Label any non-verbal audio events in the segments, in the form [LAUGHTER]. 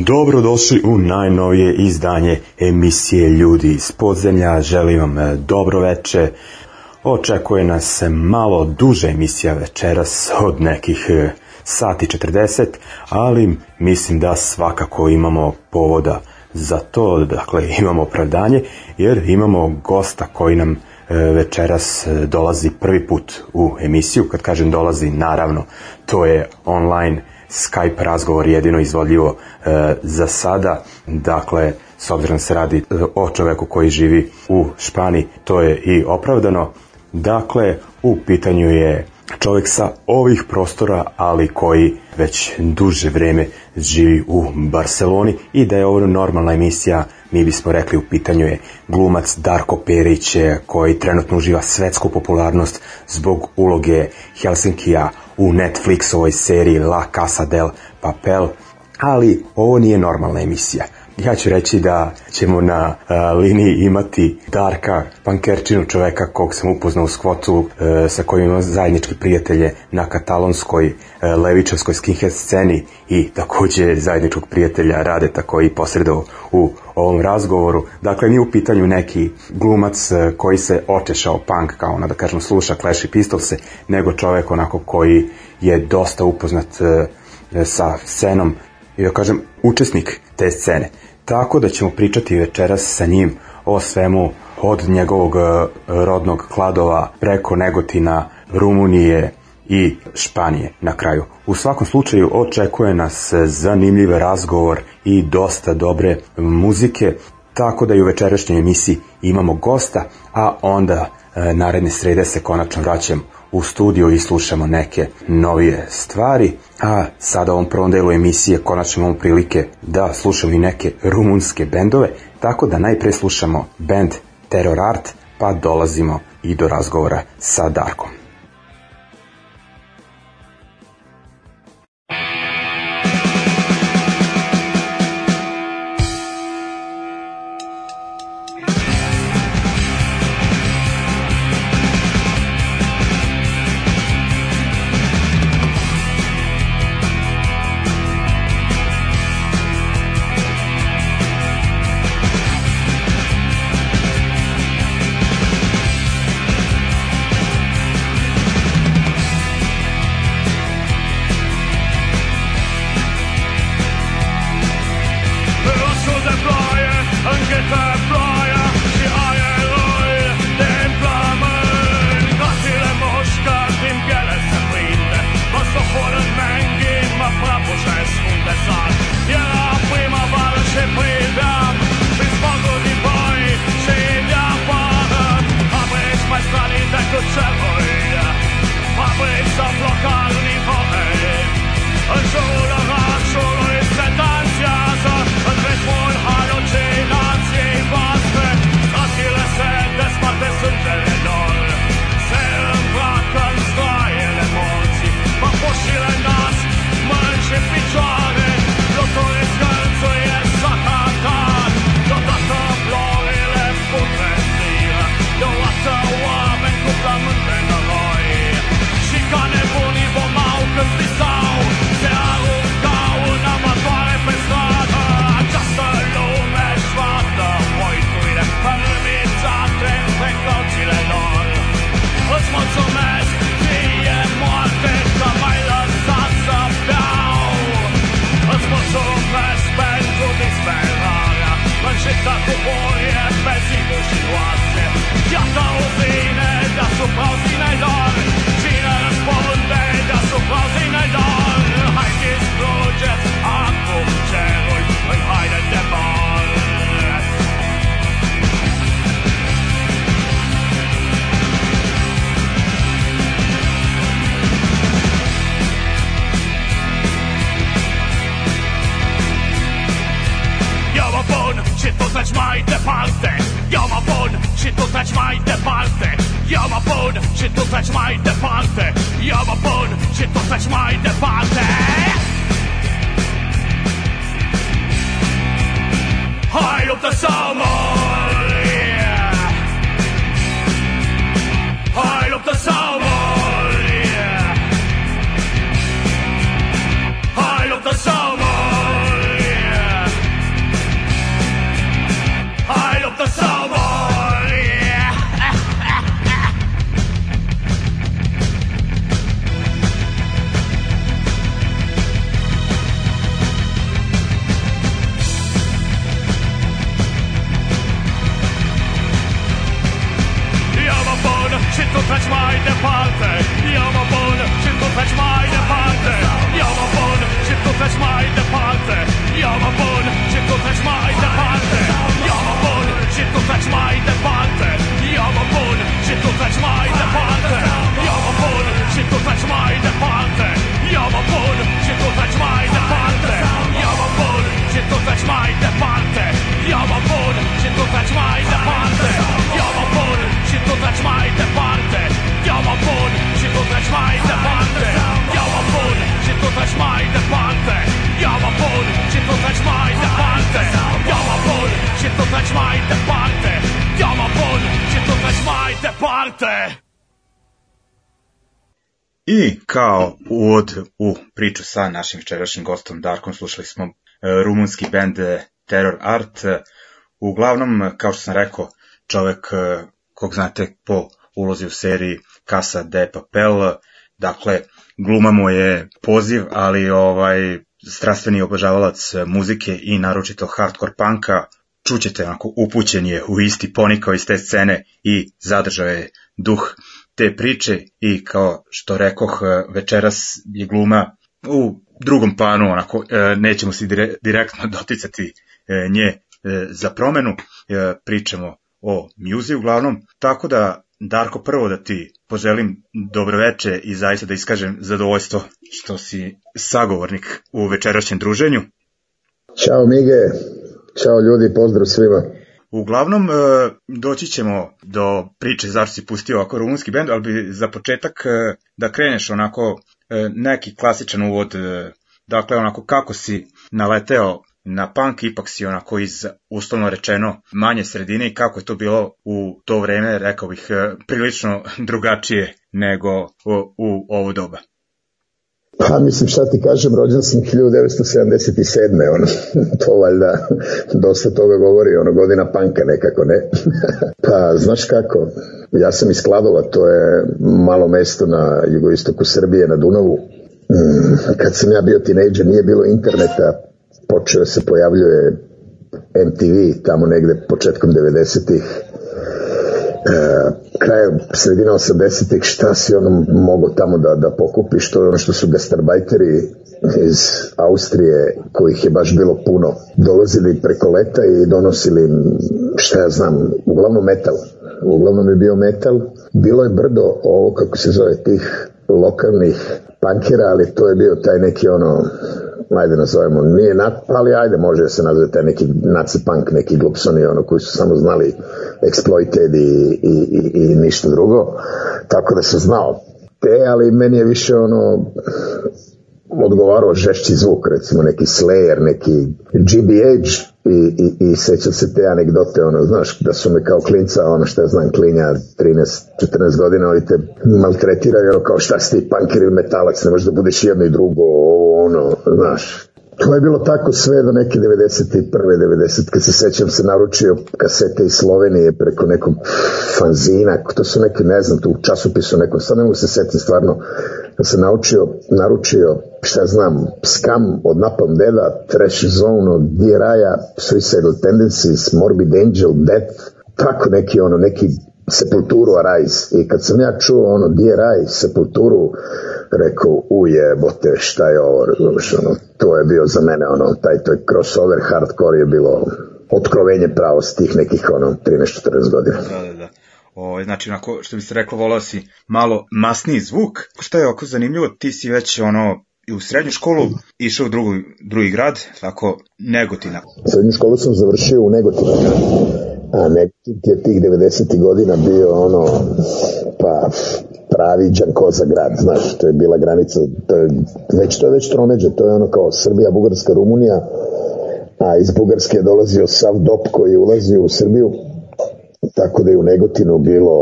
Dobro došli u najnovije izdanje emisije Ljudi iz podzemlja. Želim vam e, dobro veče. Očekuje nas malo duža emisija večeras od nekih e, sati 40, ali mislim da svakako imamo povoda za to, dakle imamo opravdanje, jer imamo gosta koji nam e, večeras dolazi prvi put u emisiju. Kad kažem dolazi, naravno, to je online Skype razgovor jedino izvodljivo e, za sada. Dakle, s obzirom da se radi e, o čoveku koji živi u Španiji, to je i opravdano. Dakle, u pitanju je čovek sa ovih prostora, ali koji već duže vreme živi u Barceloni i da je ovo normalna emisija, mi bismo rekli u pitanju je glumac Darko Perić koji trenutno uživa svetsku popularnost zbog uloge Helsinkija u Netflixovoj seriji La Casa del Papel, ali ovo nije normalna emisija. Ja ću reći da ćemo na a, e, liniji imati Darka Pankerčinu, čoveka kog sam upoznao u skvotu, e, sa kojim imam zajednički prijatelje na katalonskoj e, levičarskoj skinhead sceni i takođe zajedničkog prijatelja Radeta koji posredao u ovom razgovoru. Dakle, nije u pitanju neki glumac e, koji se očešao punk, kao ona da kažem sluša Clash i Pistolse, nego čovek onako koji je dosta upoznat e, sa scenom i da kažem učesnik te scene. Tako da ćemo pričati večeras sa njim o svemu od njegovog e, rodnog kladova preko Negotina, Rumunije, i Španije na kraju. U svakom slučaju očekuje nas zanimljiv razgovor i dosta dobre muzike, tako da i u večerašnjoj emisiji imamo gosta, a onda e, naredne srede se konačno vraćam u studio i slušamo neke novije stvari, a sada u ovom prvom delu emisije konačno imamo prilike da slušamo i neke rumunske bendove, tako da najpre slušamo band Terror Art, pa dolazimo i do razgovora sa Darkom. Trevor, fabriks av lokaluniformer. da you bez ich usiłację Ja to uwinę, Shit don't touch my department. You're my bone. Shit don't touch my department. You're my bone. Shit don't touch my department. You're my bone. Shit don't touch my department. High up the summer. High up the I kao uvod u priču sa našim večerašnjim gostom Darkom slušali smo e, rumunski bend e, Terror Art. E, uglavnom, kao što sam rekao, čovek kog znate po ulozi u seriji Casa de Papel, dakle, gluma mu je poziv, ali ovaj strastveni obožavalac muzike i naročito hardcore panka, čućete onako upućen je u isti ponikao iz te scene i zadržao je duh te priče i kao što rekoh e, večeras je gluma u drugom planu onako e, nećemo se direktno [LAUGHS] doticati e, nje za promenu pričamo o muzi uglavnom tako da Darko prvo da ti poželim dobro veče i zaista da iskažem zadovoljstvo što si sagovornik u večerašnjem druženju Ćao Mige, Ćao ljudi, pozdrav svima. Uglavnom, e, doći ćemo do priče zašto si pustio ovako rumunski bend, ali bi za početak e, da kreneš onako e, neki klasičan uvod, dakle onako kako si naleteo na punk, ipak si onako iz, uslovno rečeno, manje sredine i kako je to bilo u to vreme, rekao bih, prilično [LAUGHS] drugačije nego u, u ovo doba. Ha, pa mislim, šta ti kažem, rođen sam 1977. Ono, [LAUGHS] to valjda dosta toga govori, ono, godina panka nekako, ne? [LAUGHS] pa, znaš kako, ja sam iz Kladova, to je malo mesto na jugoistoku Srbije, na Dunavu. Mm, kad sam ja bio tinejdžer, nije bilo interneta, počeo se pojavljuje MTV tamo negde početkom 90-ih kraju sredina 80-ih šta si ono mogo tamo da, da pokupiš, to je ono što su gastarbajteri iz Austrije kojih je baš bilo puno dolazili preko leta i donosili šta ja znam, uglavnom metal uglavnom je bio metal bilo je brdo ovo kako se zove tih lokalnih pankera, ali to je bio taj neki ono ajde nazovemo, nije nat, ali ajde, može se nazvati neki naci punk, neki glupsoni, ono koji su samo znali exploited i, i, i, i ništa drugo, tako da se znao te, ali meni je više ono odgovarao žešći zvuk, recimo neki Slayer, neki GBH i, i, i sećam se te anegdote, ono, znaš, da su me kao klinca, ono što ja znam, klinja 13-14 godina, ali te maltretiraju, kao šta si ti punk ili metalac, ne možeš da budeš jedno i drugo, ovo, ono, znaš, To je bilo tako sve do neke 91. 90. Kad se sećam se naručio kasete iz Slovenije preko nekog fanzina, to su neki, ne znam, tu u časopisu nekom, sad ne mogu se setiti stvarno kad da sam naučio, naručio, šta znam, Scam od Napalm Deda, Trash Zone od D-Raja, Suicidal Tendencies, Morbid Angel, Death, tako neki ono, neki Sepulturu Arise. I kad sam ja čuo ono D.R.I. Sepulturu, rekao, ujebote, šta je ovo, razumiješ, ono, to je bio za mene, ono, taj, to je crossover, hardcore je bilo otkrovenje pravo s tih nekih, ono, 13-14 godina. Da, da, da. O, ovaj, znači onako što bi se reklo voleo si malo masniji zvuk. Šta je oko zanimljivo, ti si već ono i u srednju školu išao u drugu, drugi grad, tako Negotina. Srednju školu sam završio u Negotinu. Da. A Negotin je tih 90. godina bio ono, pa pravi Đankoza grad, znaš, to je bila granica, to je, već to je već tromeđe, to je ono kao Srbija, Bugarska, Rumunija, a iz Bugarske je dolazio sav dop koji je ulazio u Srbiju, tako da je u Negotinu bilo,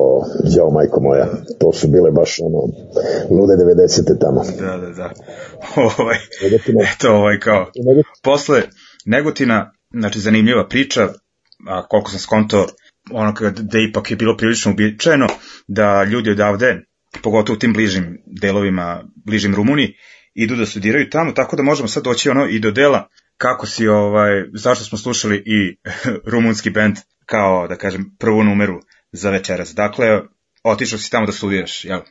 jao majko moja, to su bile baš ono, lude 90. tamo. Da, da, da. Ovaj, Negotina, eto, ovaj kao, posle Negotina, znači zanimljiva priča, a koliko sam skonto, ono kad, da ipak je bilo prilično uobičajeno da ljudi odavde, pogotovo u tim bližim delovima, bližim Rumuniji, idu da studiraju tamo, tako da možemo sad doći ono i do dela kako si, ovaj, zašto smo slušali i [LAUGHS] rumunski bend kao, da kažem, prvu numeru za večeras. Dakle, otišao si tamo da studiraš, jel?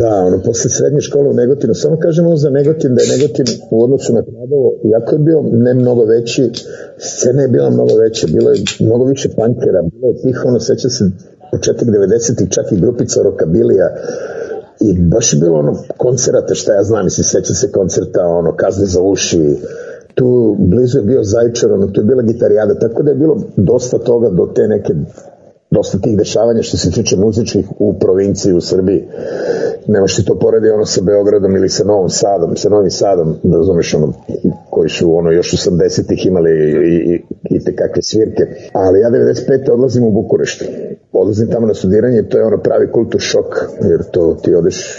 Da, ono, posle srednje škole u Negotinu, samo kažem ono za Negotin, da je Negotin u odnosu na Kladovo, jako je bio ne mnogo veći, scena je bila mnogo veća, bilo je mnogo više pankera, bilo je tih, ono, seća se početak 90-ih, čak i grupica Rokabilija, i baš je bilo ono koncerata, šta ja znam, mislim, seća se koncerta, ono, kazne za uši, tu blizu je bio Zajčaron, tu je bila gitarijada, tako da je bilo dosta toga do te neke dosta tih dešavanja što se tiče muzičkih u provinciji u Srbiji. Nemaš ti to poredi ono sa Beogradom ili sa Novom Sadom, sa Novim Sadom, da razumeš ono, koji su ono još 80-ih imali i, i, i te kakve svirke. Ali ja 95. odlazim u Bukurešt. Odlazim tamo na studiranje to je ono pravi kultur šok, jer to ti odeš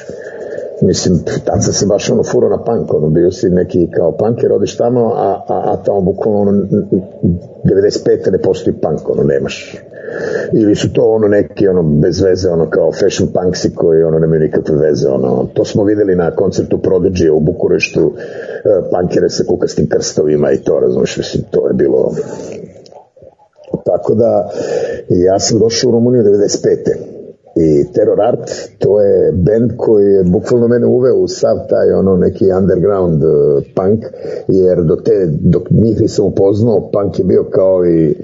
Mislim, tad sam se baš ono furo na punk, ono, bio si neki kao punker, odiš tamo, a, a, a tamo bukvalno ono, 95. ne postoji punk, ono, nemaš. Ili su to ono neki ono bez veze, ono kao fashion punksi koji ono nemaju nikakve veze, ono. To smo videli na koncertu Prodigy u Bukureštu, uh, punkere sa kukastim krstovima i to, razumiješ, mislim, to je bilo... Tako da, ja sam došao u Rumuniju 95 i Terror Art, to je band koji je bukvalno mene uveo u sav taj ono neki underground uh, punk, jer do te, dok njih nisam upoznao, punk je bio kao i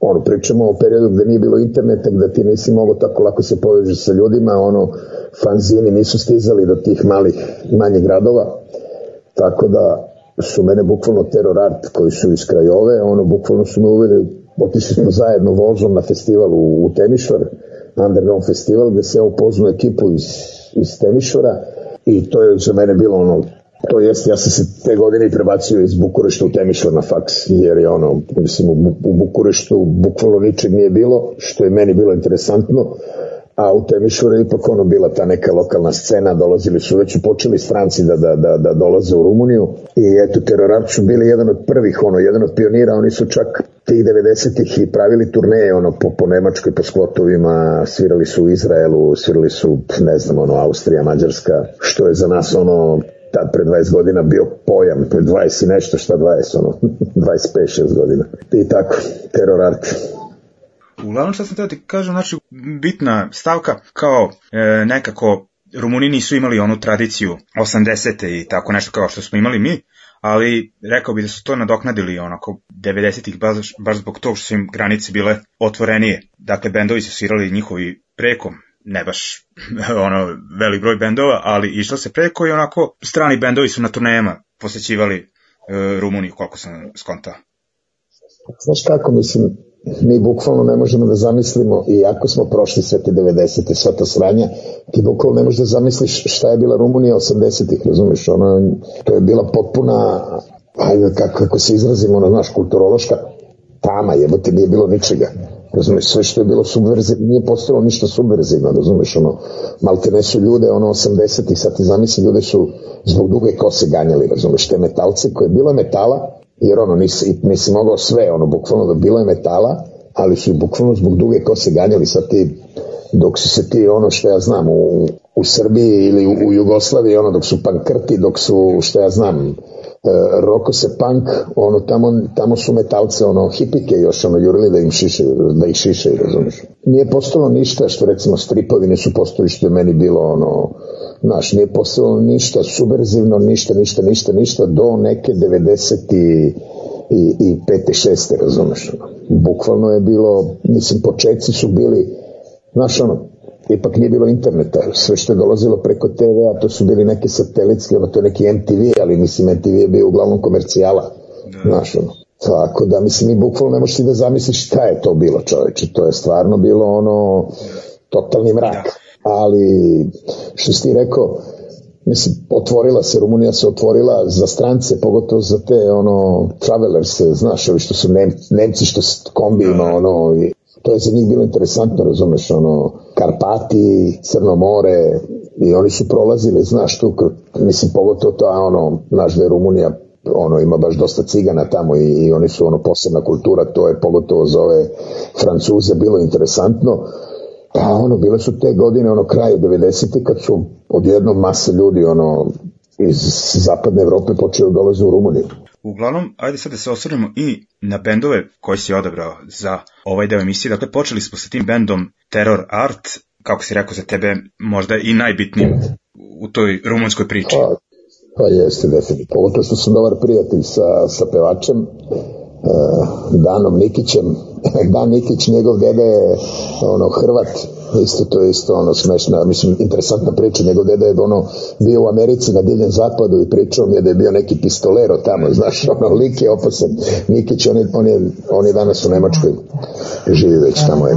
ono, pričamo o periodu gde nije bilo interneta, gde ti nisi mogao tako lako se povežeš sa ljudima, ono, fanzini nisu stizali do tih malih, manjih gradova, tako da su mene bukvalno Terror Art koji su iz Krajove, ono, bukvalno su me uveli, otišli smo zajedno vozom na festival u, u Temišvar, Underground festival gde se ja upoznao ekipu iz, iz Temišvara i to je za mene bilo ono To jest, ja sam se te godine prebacio iz Bukurešta u Temišvar na faks, jer je ono, mislim, u, u Bukureštu bukvalno ničeg nije bilo, što je meni bilo interesantno a u Temišvaru je ipak ono bila ta neka lokalna scena, dolazili su, već su počeli stranci da, da, da, da dolaze u Rumuniju i eto, terorarci su bili jedan od prvih, ono, jedan od pionira, oni su čak tih 90-ih i pravili turneje ono po, po Nemačkoj, po Skvotovima, svirali su u Izraelu, svirali su, ne znam, ono, Austrija, Mađarska, što je za nas ono tad pre 20 godina bio pojam, pre 20 i nešto, šta 20, ono, 25-6 [LAUGHS] godina. I tako, teror Uglavnom što sam teo ti kažem, znači bitna stavka kao e, nekako Rumuni nisu imali onu tradiciju 80. i tako nešto kao što smo imali mi, ali rekao bih da su to nadoknadili onako 90-ih baš, baš zbog tog što su im granice bile otvorenije. Dakle, bendovi su svirali njihovi preko, ne baš [LAUGHS] ono velik broj bendova, ali išlo se preko i onako strani bendovi su na turnejama posećivali e, Rumuniju, koliko sam skonta. Znaš kako, mislim, mi bukvalno ne možemo da zamislimo, iako smo prošli sve te 90. sva ta sranja, ti bukvalno ne možeš da zamisliš šta je bila Rumunija 80-ih, razumeš, ono, to je bila potpuna, ajde, kako, kako se izrazimo, ona, znaš, kulturološka tama, jebote, nije bilo ničega. Razumeš, sve što je bilo subverzivno, nije postojalo ništa subverzivno, razumeš, ono, malte ne su ljude, ono, 80-ih, sad ti zamisli, ljude su zbog duge kose ganjali, razumeš, te metalce koje je bila metala, jer ono nisi, nisi mogao sve, ono bukvalno da bilo je metala, ali su bukvalno zbog duge kose ganjali sa ti dok su se ti ono što ja znam u, u Srbiji ili u, u Jugoslaviji ono dok su pankrti, dok su što ja znam e, roko se punk, ono tamo, tamo su metalce ono hipike još ono jurili da im šiše, da ih šiše, razumiješ. Nije postalo ništa što recimo stripovi nisu postali što je meni bilo ono Znaš, nije postojalo ništa subverzivno, ništa, ništa, ništa, ništa do neke 90 i, i, i 5. 6. razumeš. Bukvalno je bilo, mislim, početci su bili, znaš, ono, ipak nije bilo interneta, sve što je dolazilo preko TV-a, to su bili neke satelitske, ono, to je neki MTV, ali mislim, MTV je bio uglavnom komercijala, da. znaš, ono. Tako da, mislim, i bukvalno ne možeš ti da zamisliš šta je to bilo, čoveče, to je stvarno bilo ono, totalni mrak. Da ali što si ti rekao, mislim, otvorila se, Rumunija se otvorila za strance, pogotovo za te ono, travelers, znaš, ovi što su nem, Nemci što se kombino, da. ono, i, to je za njih bilo interesantno, razumeš, ono, Karpati, Crno more, i oni su prolazili, znaš, tu, mislim, pogotovo ta, ono, znaš da je Rumunija ono ima baš dosta cigana tamo i, i oni su ono posebna kultura, to je pogotovo za ove Francuze bilo interesantno a pa ono, bile su te godine, ono, kraj 90. kad su odjednom mase ljudi, ono, iz zapadne Evrope počeo da dolaze u Rumuniju. Uglavnom, ajde sad da se osvrnemo i na bendove koje si odabrao za ovaj deo emisije. Dakle, počeli smo sa tim bendom Terror Art, kako si rekao za tebe, možda i najbitnijim u toj rumunskoj priči. Pa, pa jeste, definitivno. Pogotovo što sam dobar prijatelj sa, sa pevačem, eh, Danom Nikićem, [LAUGHS] Da Nikić, njegov dede je ono, Hrvat, isto to je isto ono smešna, mislim, interesantna priča, njegov deda je ono, bio u Americi na Divljem zapadu i pričao mi je da je bio neki pistolero tamo, [LAUGHS] znaš, ono, lik je opasan. Nikić, on je, on je, on je danas u Nemačkoj živi već tamo je,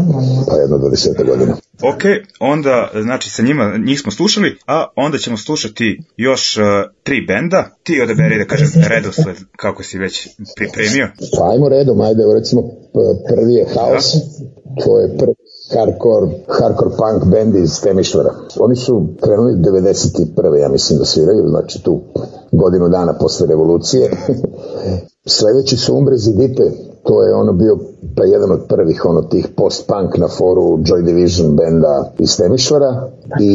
pa jedno 20 godina. Ok, onda, znači, sa njima, njih smo slušali, a onda ćemo slušati još uh, tri benda. Ti odeberi, da kažem, redosled, kako si već pripremio. Pa ajmo redom, ajde, recimo, prvi je House, da. to je prvi hardcore, hardcore punk bend iz Temišvara. Oni su krenuli 91. ja mislim da sviraju, znači tu godinu dana posle revolucije. [LAUGHS] Sledeći su Umbrez i Dite, to je ono bio pa jedan od prvih ono tih post-punk na foru Joy Division benda iz Temišvara i,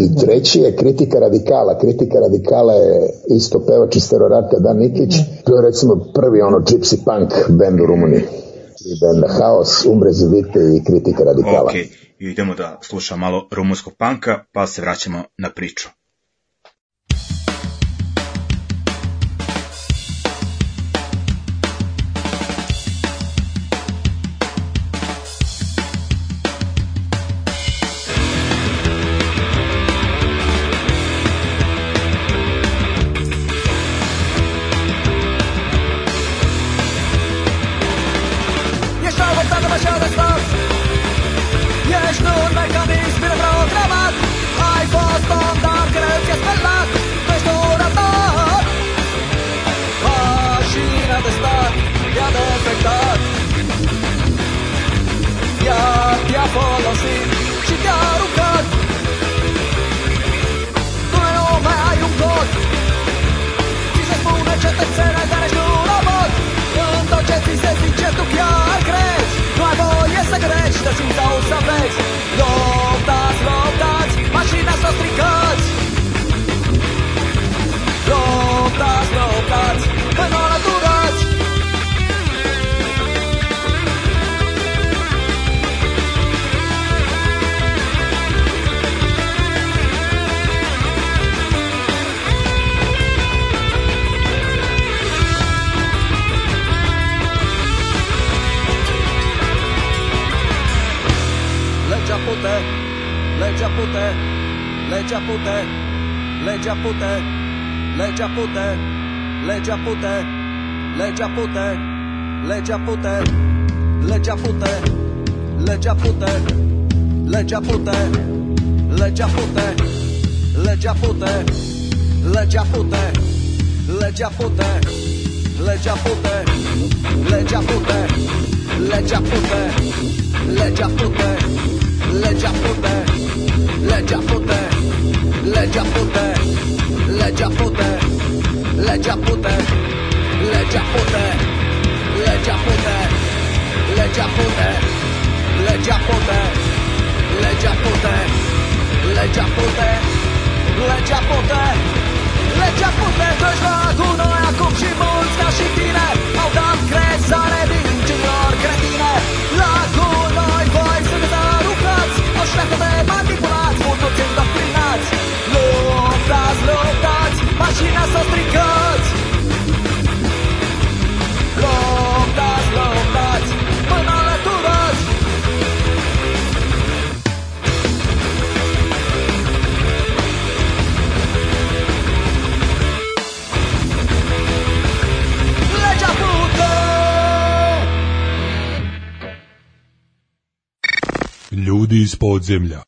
i treći je Kritika Radikala Kritika Radikala je isto pevač iz Terorata Dan Nikić to je recimo prvi ono gypsy punk bend u Rumuniji i jedan haos, umrezovite i kritika radikala. Ok, idemo da slušamo malo rumunskog panka, pa se vraćamo na priču. pute, legea pute, legea pute, legea pute, legea pute, legea pute, legea pute, legea pute, legea pute, legea pute, legea pute, legea pute, legea pute, legea pute, legea pute, legea pute, legea pute, legea pute. Legea pune, legea pune, legea pune, legea pune, legea pune, legea pune, legea pune, legea pute, drăjna cu noi acum și mulți ca și tine Au dat crezare vincilor cretine La cu noi voi sunteți aruncați, o șleafă de manipulați, mulți puțin doctrinați Luptați, luptați, mașina s-a stricat ljudi iz podzemlja.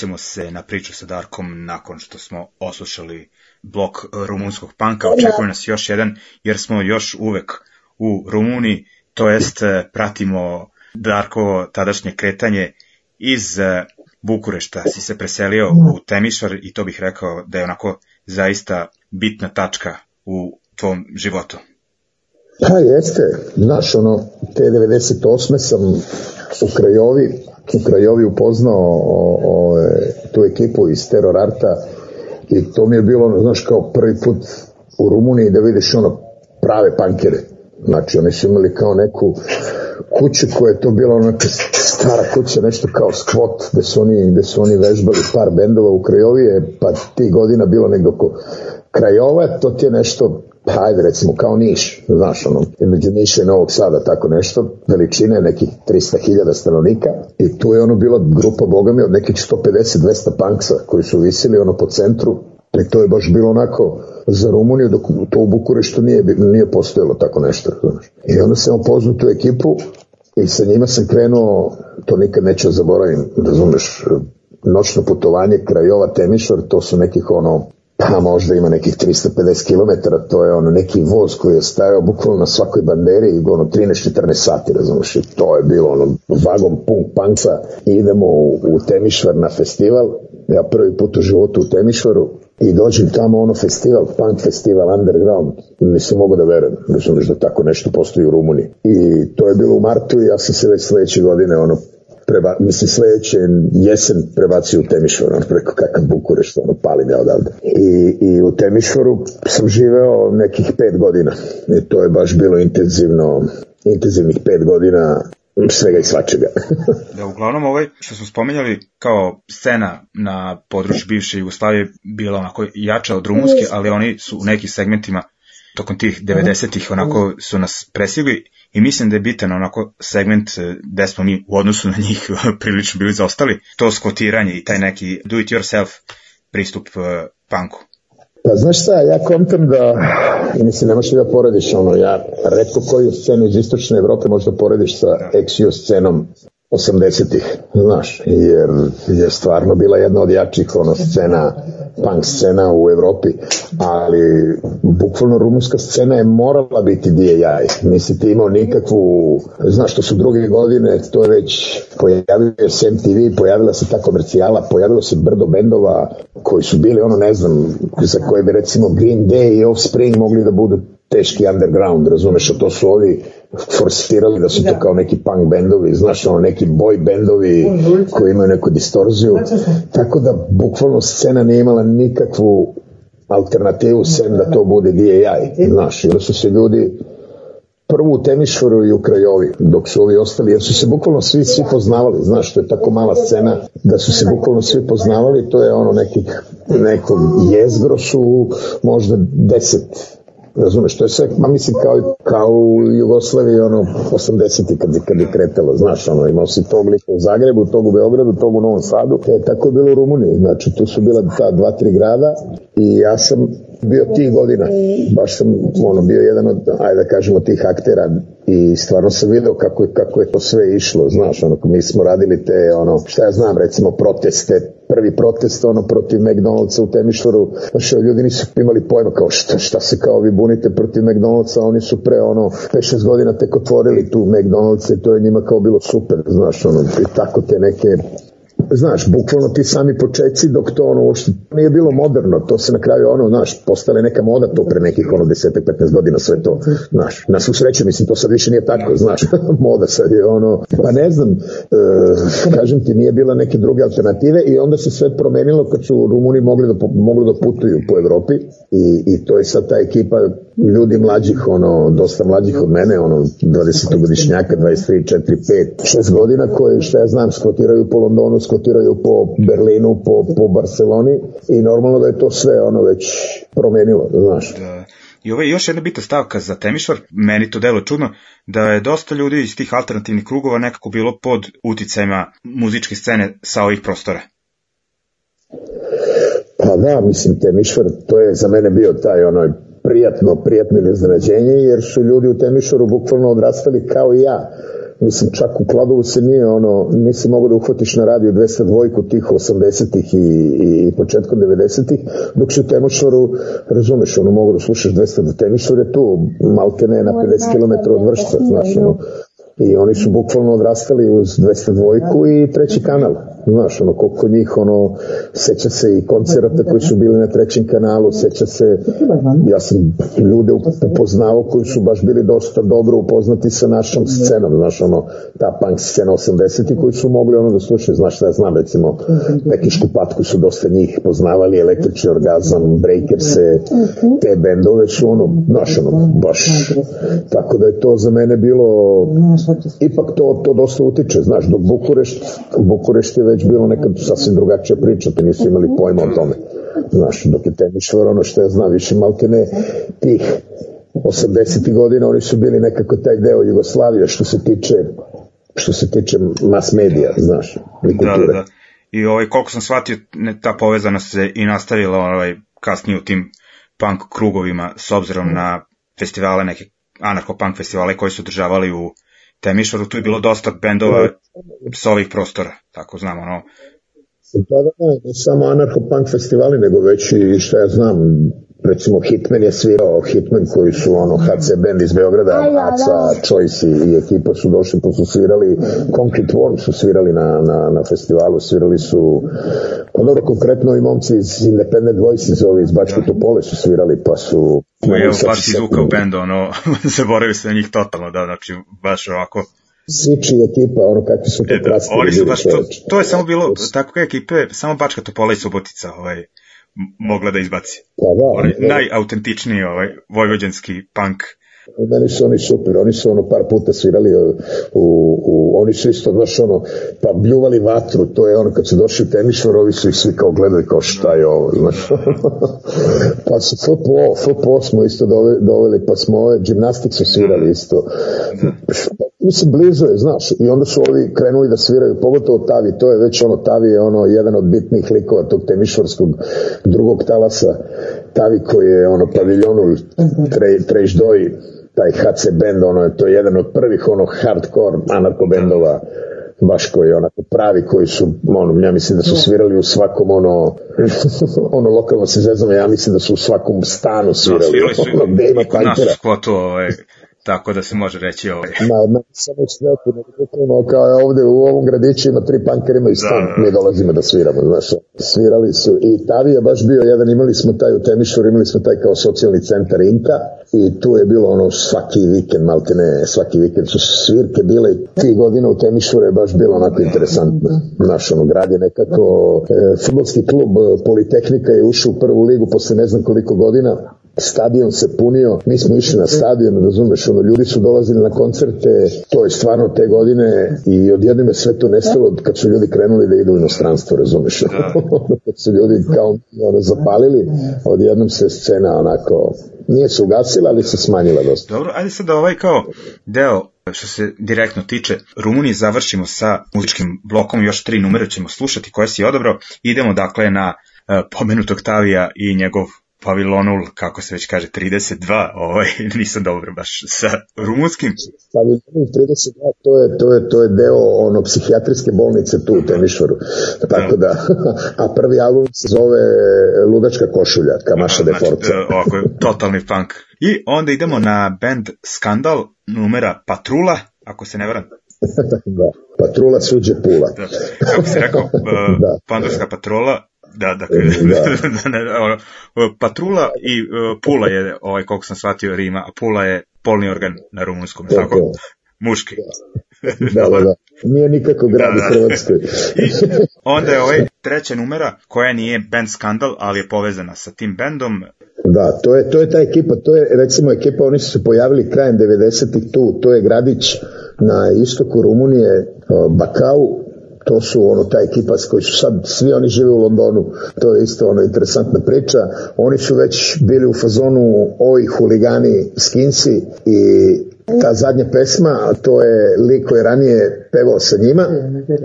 vraćamo se na priču sa Darkom nakon što smo oslušali blok rumunskog panka. Očekuje nas još jedan, jer smo još uvek u Rumuniji, to jest e, pratimo Darkovo tadašnje kretanje iz e, Bukurešta si se preselio u Temišvar i to bih rekao da je onako zaista bitna tačka u tvom životu. Pa jeste, znaš ono, te 98. sam u Krajovi u Krajovi upoznao o, o, tu ekipu iz Terorarta i to mi je bilo, znaš, kao prvi put u Rumuniji da vidiš ono prave pankere. Znači, oni su imali kao neku kuću koja je to bila ona stara kuća, nešto kao skvot gde su oni, gde su oni vežbali par bendova u Krajovi pa je, pa ti godina bilo negdje oko Krajova, to ti je nešto hajde recimo kao Niš, znaš ono, između Niša i Novog Sada, tako nešto, veličine nekih 300.000 stanovnika i tu je ono bila grupa bogami od nekih 150-200 panksa koji su visili ono po centru i to je baš bilo onako za Rumuniju, dok to u Bukureštu nije, nije postojalo tako nešto, znaš. I onda sam upoznao tu ekipu i sa njima sam krenuo, to nikad neću da zaboravim, razumeš, noćno putovanje Krajova Temišvar, to su nekih ono pa možda ima nekih 350 km, to je ono neki voz koji je stajao bukvalno na svakoj banderi i ono 13-14 sati, razumiješ, i to je bilo ono vagon pun panca idemo u, u Temišvar na festival, ja prvi put u životu u Temišvaru i dođem tamo ono festival, punk festival underground, nisam mogu da verujem, razumiješ da tako nešto postoji u Rumuniji. I to je bilo u martu i ja sam se već sledeće godine ono preba, mislim sledeće jesen prebaci u Temišvar, on preko kakav što ono palim ja odavde. I, i u Temišvaru sam živeo nekih pet godina i to je baš bilo intenzivno intenzivnih pet godina svega i svačega. [LAUGHS] da, uglavnom ovaj, što smo spomenjali kao scena na području bivše Jugoslavije bila onako jača od rumunske, ali oni su u nekim segmentima tokom tih 90-ih onako su nas presigli i mislim da je bitan onako segment e, gde smo mi u odnosu na njih [LAUGHS] prilično bili zaostali, to skotiranje i taj neki do it yourself pristup e, panku. Pa znaš šta, ja kontam da, mislim, nemaš možeš da porediš ono, ja redko koju scenu iz istočne Evrope možda porediš sa da. Exio scenom 80-ih, znaš, jer je stvarno bila jedna od jačih ono, scena, punk scena u Evropi, ali bukvalno rumunska scena je morala biti DIY, nisi ti imao nikakvu, znaš što su druge godine, to je već pojavio se MTV, pojavila se ta komercijala, pojavilo se brdo bendova koji su bili ono ne znam, za koje bi recimo Green Day i Offspring mogli da budu teški underground, razumeš, a to su ovi forsirali da su da. to kao neki punk bendovi, znaš, ono, neki boy bendovi koji imaju neku distorziju. Tako da, bukvalno, scena nije imala nikakvu alternativu, sem da to bude DIY, znaš, jer su se ljudi prvo u Temišvaru i u Krajovi, dok su ovi ostali, jer su se bukvalno svi, svi poznavali, znaš, to je tako mala scena, da su se bukvalno svi poznavali, to je ono nekih, nekog jezgro su možda deset Razumeš, to je sve, ma mislim, kao, kao u Jugoslaviji, ono, 80-ti kad, kad je kretalo, znaš, ono, imao si tog lika u Zagrebu, tog u Beogradu, tog u Novom Sadu, e, tako je bilo u Rumuniji, znači, tu su bila ta dva, tri grada i ja sam bio tih godina. Baš sam ono, bio jedan od, ajde da kažemo, tih aktera i stvarno sam video kako, je, kako je to sve išlo, znaš, ono, mi smo radili te, ono, šta ja znam, recimo, proteste, prvi protest ono protiv McDonald'sa u Temišvaru, znači ljudi nisu imali pojma kao šta, šta se kao vi bunite protiv McDonald'sa, oni su pre ono 5-6 godina tek otvorili tu McDonald'sa i to je njima kao bilo super, znaš, ono, i tako te neke znaš, bukvalno ti sami počeci dok to ono uopšte nije bilo moderno, to se na kraju ono, znaš, postale neka moda to pre nekih ono 10-15 godina sve to, znaš, na svu sreću, mislim, to sad više nije tako, znaš, [LAUGHS] moda sad je ono, pa ne znam, e, kažem ti, nije bila neke druge alternative i onda se sve promenilo kad su Rumuni mogli da, mogli da putuju po Evropi i, i to je sad ta ekipa ljudi mlađih, ono, dosta mlađih od mene, ono, 20-godišnjaka, 23, 4, 5, 6 godina, koji, što ja znam, skotiraju po Londonu, skotiraju po Berlinu, po, po Barceloni i normalno da je to sve, ono, već promenilo, znaš. Da. I ovo je još jedna bitna stavka za Temišvar, meni to delo čudno, da je dosta ljudi iz tih alternativnih krugova nekako bilo pod uticajima muzičke scene sa ovih prostora. Pa da, mislim, Temišvar, to je za mene bio taj onaj prijatno, prijatno iznenađenje, jer su ljudi u Temišoru bukvalno odrastali kao i ja. Mislim, čak u Kladovu se nije ono, nisi mogo da uhvatiš na radiju 202 tih 80-ih i, i, i početkom 90-ih, dok se u Temošvaru, razumeš, ono, mogo da slušaš 200 do da Temošvar je tu, malte ne, na 50 km od vršca, znaš, da. ono, i oni su bukvalno odrastali uz 202 i treći kanal. Znaš, ono, koliko njih, ono, seća se i koncerata koji su bili na trećem kanalu, seća se, ja sam ljude upoznao koji su baš bili dosta dobro upoznati sa našom scenom, znaš, ono, ta punk scena 80-i koji su mogli ono da slušaju, znaš, da ja znam, recimo, Pekišku patku su dosta njih poznavali, električni orgazam, breakerse, te bendove su, ono, znaš, ono, baš, tako da je to za mene bilo, ipak to, to dosta utiče, znaš, dok Bukurešt, Bukurešt je već bilo neka sasvim drugačija priča, to pa nisu imali pojma o tome. Znaš, dok je tenišvar, ono što ja znam, više malte ne tih 80. godina oni su bili nekako taj deo Jugoslavije što se tiče što se tiče mas medija, znaš, i kulture. Da, da, da. I ovaj, koliko sam shvatio, ne, ta povezanost se i nastavila ovaj, kasnije u tim punk krugovima s obzirom na festivale, neke anarcho-punk festivale koji su održavali u Temišvaru, tu je bilo dosta bendova sa da. ovih prostora, tako znam, ono. Da, da, ne, samo anarcho-punk festivali, nego već i šta ja znam, recimo Hitman je svirao, Hitman koji su ono HC band iz Beograda, Aj, ja, Aca, da. Choice i, ekipa su došli pa su svirali, Concrete Worm su svirali na, na, na festivalu, svirali su, pa dobro konkretno i momci iz Independent Voices, ovi iz Bačke Topole su svirali pa su... Koji je baš izvukao band, ono, [LAUGHS] zaboravio se na njih totalno, da, znači baš ovako Siči ekipa, ono kakvi su to e, da, oni su baš, to, to je samo bilo, tako je ekipe, samo Bačka Topola i Subotica, ovaj, mogla da izbaci. Pa da, Onaj da, najautentičniji ovaj, vojvođanski punk Meni su oni super, oni su ono par puta svirali, eh, u, u, oni su isto baš ono, pa bljuvali vatru, to je ono kad su došli u Temišvar, ovi su ih svi kao gledali kao šta je ovo, znaš. [LAUGHS] pa su FPO, FPO smo isto doveli, doveli pa smo ove, gimnastik su svirali isto. Mhm. Pa Mislim, blizu je, znaš, i onda su ovi krenuli da sviraju, pogotovo Tavi, to je već ono, Tavi je ono, jedan od bitnih likova tog temišvorskog drugog talasa, Tavi koji je ono paviljonu tre, Treš Doj, taj HC bend, ono je to jedan od prvih ono hardcore anarko bendova, baš koji onako pravi koji su ono ja mislim da su da. svirali u svakom ono [LAUGHS] ono lokalno se zezamo ja mislim da su u svakom stanu da, svirali, da, svirali su, ono, gde ima i nas to ovaj tako da se može reći ovaj. Ma, ne samo sveti, nego kao je ovde u ovom gradiću ima tri pankera, imaju stan, da. mi dolazimo da sviramo, znaš, svirali su i Tavi je baš bio jedan, imali smo taj u Temišoru, imali smo taj kao socijalni centar Inka, i tu je bilo ono svaki vikend, malte ne, svaki vikend su svirke bile i tih godina u Temišvore je baš bilo onako interesantno. Naš ono grad je nekako, e, futbolski klub e, Politehnika je ušao u prvu ligu posle ne znam koliko godina stadion se punio, mi smo išli na stadion, razumeš, ono, ljudi su dolazili na koncerte, to je stvarno te godine i odjednom je sve to nestalo kad su ljudi krenuli da idu u inostranstvo, razumeš, da. [LAUGHS] kad su ljudi kao ono, zapalili, odjednom se scena onako, nije se ugasila, ali se smanjila dosta. Dobro, ajde sad da ovaj kao deo što se direktno tiče Rumunije, završimo sa muzičkim blokom, još tri numere ćemo slušati koje si odabrao. Idemo dakle na e, pomenutog Tavija i njegov Pavilonul, kako se već kaže, 32, ovaj, [LAUGHS] nisam dobro baš sa rumunskim. Pavilonul 32, to je, to je, to je deo ono, psihijatrijske bolnice tu u Temišvaru. Tako da, da [LAUGHS] a prvi album se zove e, Ludačka košulja, Kamaša da, de Forca. Znači, e, ovako, totalni funk. I onda idemo na band Skandal, numera Patrula, ako se ne varam, [LAUGHS] da, patrula suđe pula. Da. Kako si rekao, e, da. pandurska patrola, Da, dakle, da. [LAUGHS] da. da. [LAUGHS] E, patrula i e, pula je, ovaj, koliko sam shvatio Rima, a pula je polni organ na rumunskom, da, tako? Da. Muški. Da, da, da. Nije nikako da, grad da, da. u Hrvatskoj. onda je ovaj treća numera, koja nije band skandal, ali je povezana sa tim bendom, Da, to je, to je ta ekipa, to je recimo ekipa, oni su se pojavili krajem 90-ih tu, to je gradić na istoku Rumunije, Bakau, to su ono taj s koji su sad, svi oni žive u Londonu, to je isto ono interesantna priča, oni su već bili u fazonu ovi huligani skinci i ta zadnja pesma, to je lik koji je ranije pevao sa njima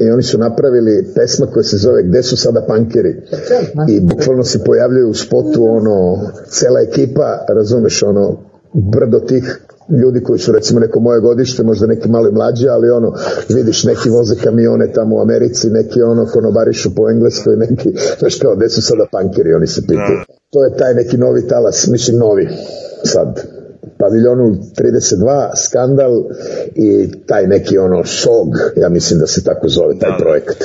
i oni su napravili pesma koja se zove Gde su sada pankiri i bukvalno se pojavljaju u spotu ono, cela ekipa, razumeš ono, brdo tih ljudi koji su recimo neko moje godište, možda neki mali mlađi, ali ono, vidiš, neki voze kamione tamo u Americi, neki ono konobarišu po Engleskoj, neki, znaš kao, gde su sada pankeri, oni se pitaju. Da. To je taj neki novi talas, mislim novi, sad, paviljonu 32 skandal i taj neki ono SOG, ja mislim da se tako zove taj da. projekat.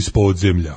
iz podzemlja.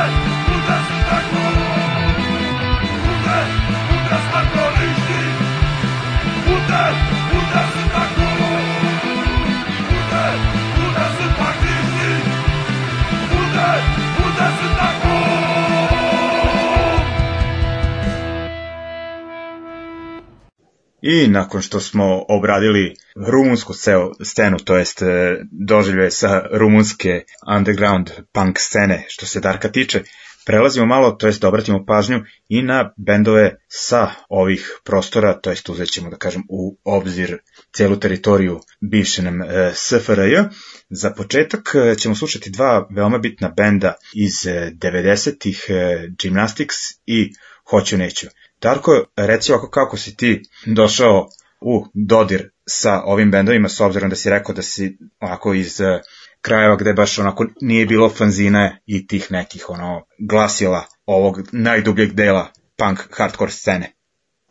Yeah. I nakon što smo obradili rumunsku scenu, to jest e, doživljaj sa rumunske underground punk scene, što se Darka tiče, prelazimo malo, to jest da obratimo pažnju i na bendove sa ovih prostora, to jest uzet ćemo, da kažem, u obzir celu teritoriju bivše nam e, SFRJ. Za početak e, ćemo slušati dva veoma bitna benda iz e, 90-ih, e, Gymnastics i Hoću neću. Darko, reci ovako kako si ti došao u dodir sa ovim bendovima, s obzirom da si rekao da si ovako iz eh, krajeva gde baš onako nije bilo fanzina i tih nekih ono glasila ovog najdubljeg dela punk hardcore scene.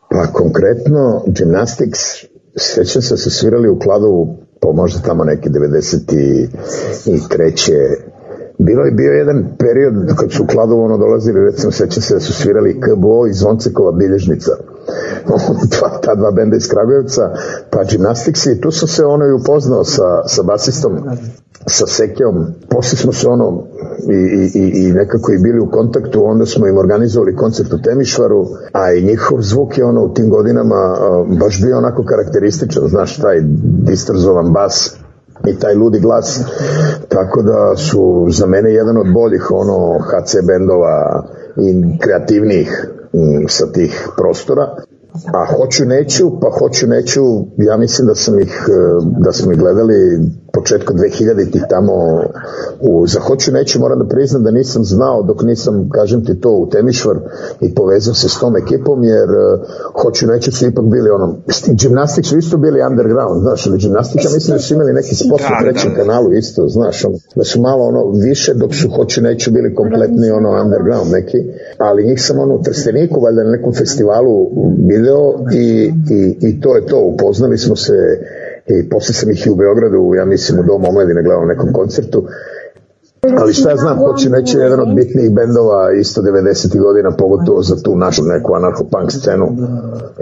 Pa konkretno Gymnastics sećam se da su svirali u Kladovu pa možda tamo neke 93. Bilo je bio jedan period kad su u dolazili, recimo sećam se da su svirali KBO i Zoncekova bilježnica. dva, [LAUGHS] ta dva benda iz Kragujevca, pa Gymnastics i tu sam se ono i upoznao sa, sa basistom sa Sekijom, posle smo se ono i, i, i nekako i bili u kontaktu, onda smo im organizovali koncert u Temišvaru, a i njihov zvuk je ono u tim godinama baš bio onako karakterističan, znaš taj distorzovan bas, i taj ludi glas tako da su za mene jedan od boljih ono HC bendova i kreativnih mm, sa tih prostora a hoću neću, pa hoću neću ja mislim da sam ih e, da smo ih gledali početka 2000-ih tamo u Zahoću neću, moram da priznam da nisam znao dok nisam, kažem ti to, u Temišvar i povezao se s tom ekipom, jer e, hoću neću su ipak bili ono, gimnastik su isto bili underground, znaš, ali gimnastika mislim da su imali neki da, spot na da. trećem kanalu isto, znaš, ono, da su malo ono više dok su hoću neću bili kompletni ono underground neki, ali njih sam ono u Trsteniku, valjda na nekom festivalu video i, i, i to je to, upoznali smo se i e, posle sam ih i u Beogradu, ja mislim u Domu omladine gledao na nekom koncertu, ali šta ja znam, hoće neće jedan od bitnijih bendova isto 90. godina, pogotovo za tu našu neku anarcho-punk scenu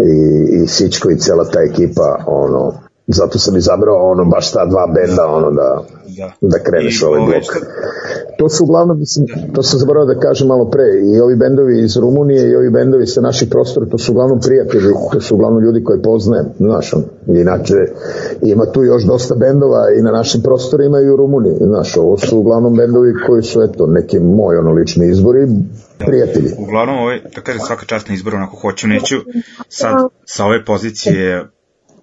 i, i Sičko i cela ta ekipa, ono, zato sam izabrao ono baš ta dva benda ono da, da. da kreneš I ovaj blok. To su uglavnom, mislim, da. to sam zaboravio da kažem malo pre, i ovi bendovi iz Rumunije i ovi bendovi sa naših prostora, to su uglavnom prijatelji, to su uglavnom ljudi koje poznajem, znaš, on, inače ima tu još dosta bendova i na našim prostorima i u Rumuniji, znaš, ovo su uglavnom bendovi koji su, eto, neki moj ono lični izbori, da. prijatelji. Uglavnom, ovaj, da kažem, svaka čast na izboru, onako hoću, neću, sad sa ove pozicije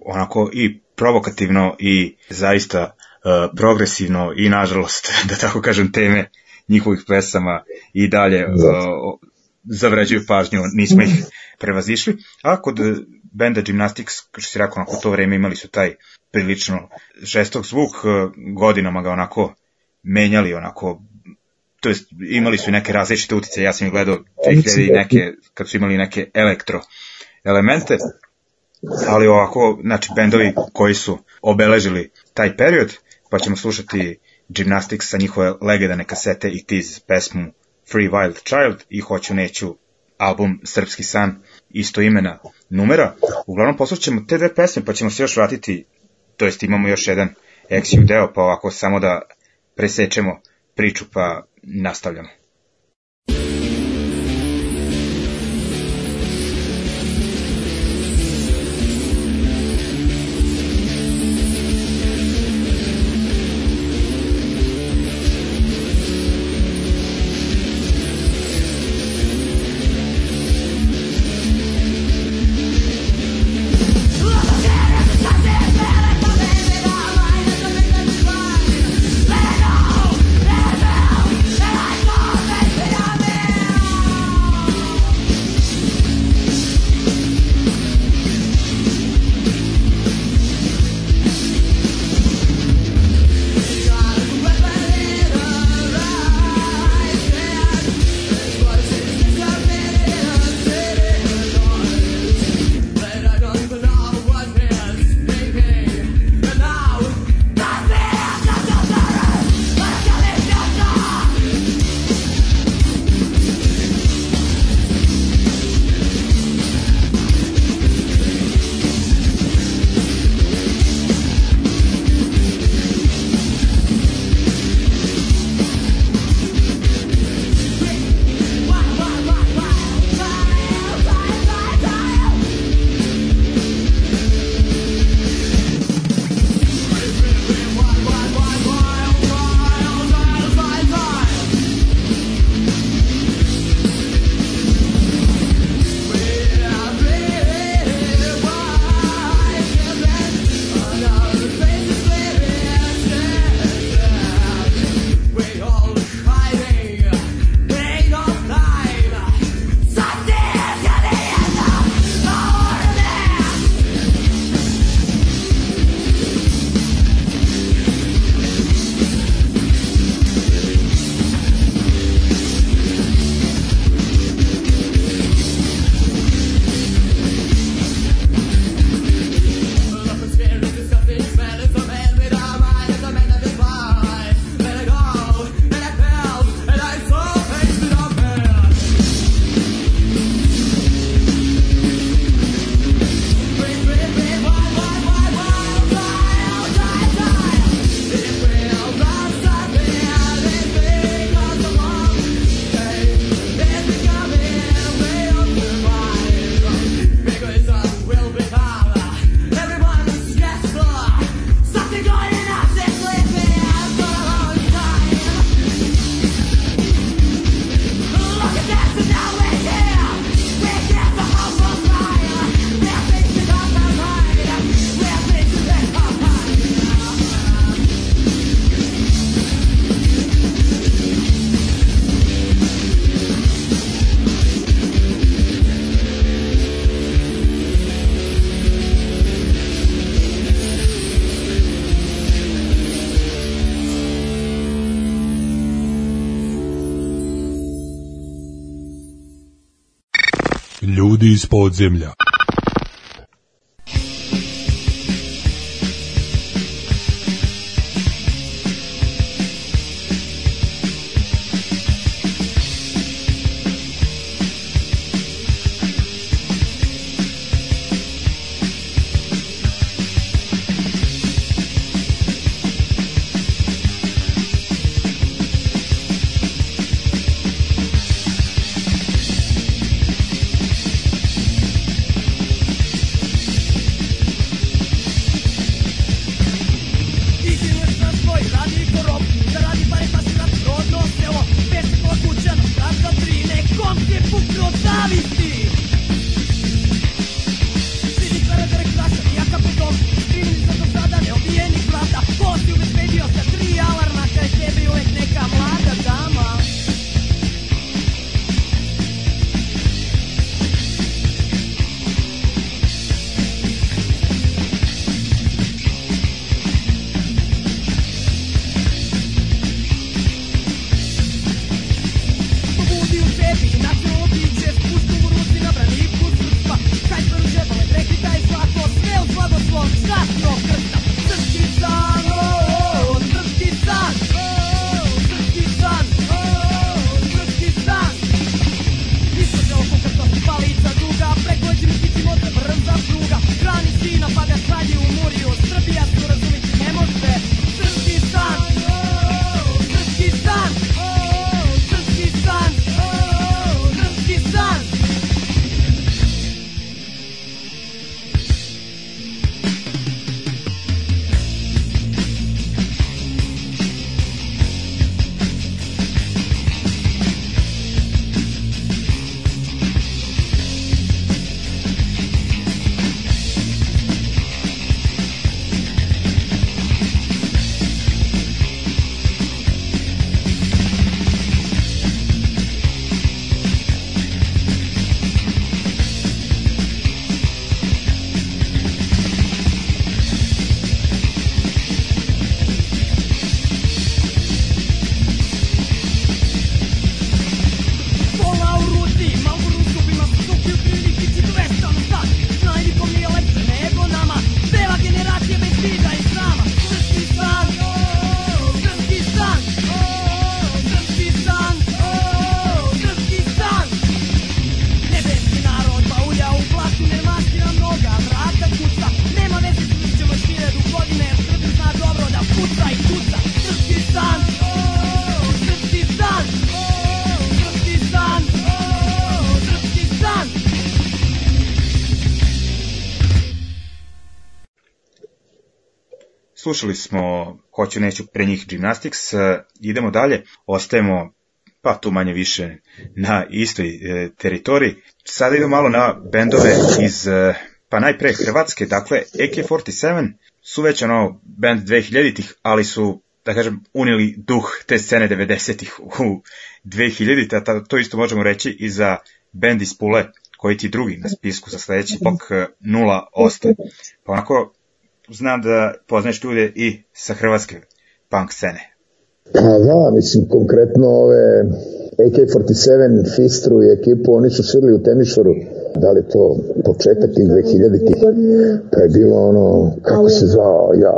onako i provokativno i zaista uh, progresivno i nažalost, [LAUGHS] da tako kažem, teme njihovih pesama i dalje uh, zavređuju pažnju, nismo ih [LAUGHS] prevazišli. A kod benda Gymnastics, što si rekao, onako to vreme imali su taj prilično žestok zvuk, e, godinama ga onako menjali onako to jest imali su neke različite utice, ja sam ih gledao 2000 da neke, kad su imali neke elektro elemente, ali ovako, znači, bendovi koji su obeležili taj period, pa ćemo slušati Gymnastics sa njihove legendane kasete i tiz pesmu Free Wild Child i Hoću neću album Srpski san isto imena numera. Uglavnom poslušćemo te dve pesme pa ćemo se još vratiti, to jest imamo još jedan XU deo pa ovako samo da presečemo priču pa nastavljamo. iz podzemlja. Slušali smo Hoću neću pre njih Gymnastics, e, idemo dalje, ostajemo pa tu manje više na istoj e, teritoriji. Sada idemo malo na bendove iz, e, pa najpre Hrvatske, dakle AK47 su već ono band 2000-ih, ali su da kažem, unili duh te scene 90-ih u 2000-te, to isto možemo reći i za bend iz Pule, koji ti drugi na spisku za sledeći blok 0 e, ostaje. Pa onako, znam da poznaš ljude i sa hrvatske punk scene. A da, mislim, konkretno ove AK-47, Fistru i ekipu, oni su svirali u Temišvaru. Da li to početak tih 2000 -tih, Pa je bilo ono, kako se zvao, ja,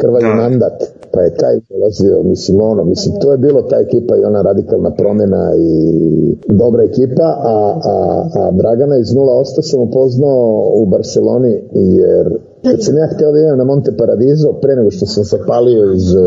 Krvalj da. mandat. Pa je taj dolazio, mislim, ono, mislim, to je bilo ta ekipa i ona radikalna promjena i dobra ekipa, a, a, a Dragana iz 08 sam upoznao u Barceloni, jer Kad sam ja htio da idem na Monte Paradiso, pre nego što sam se palio iz, eh,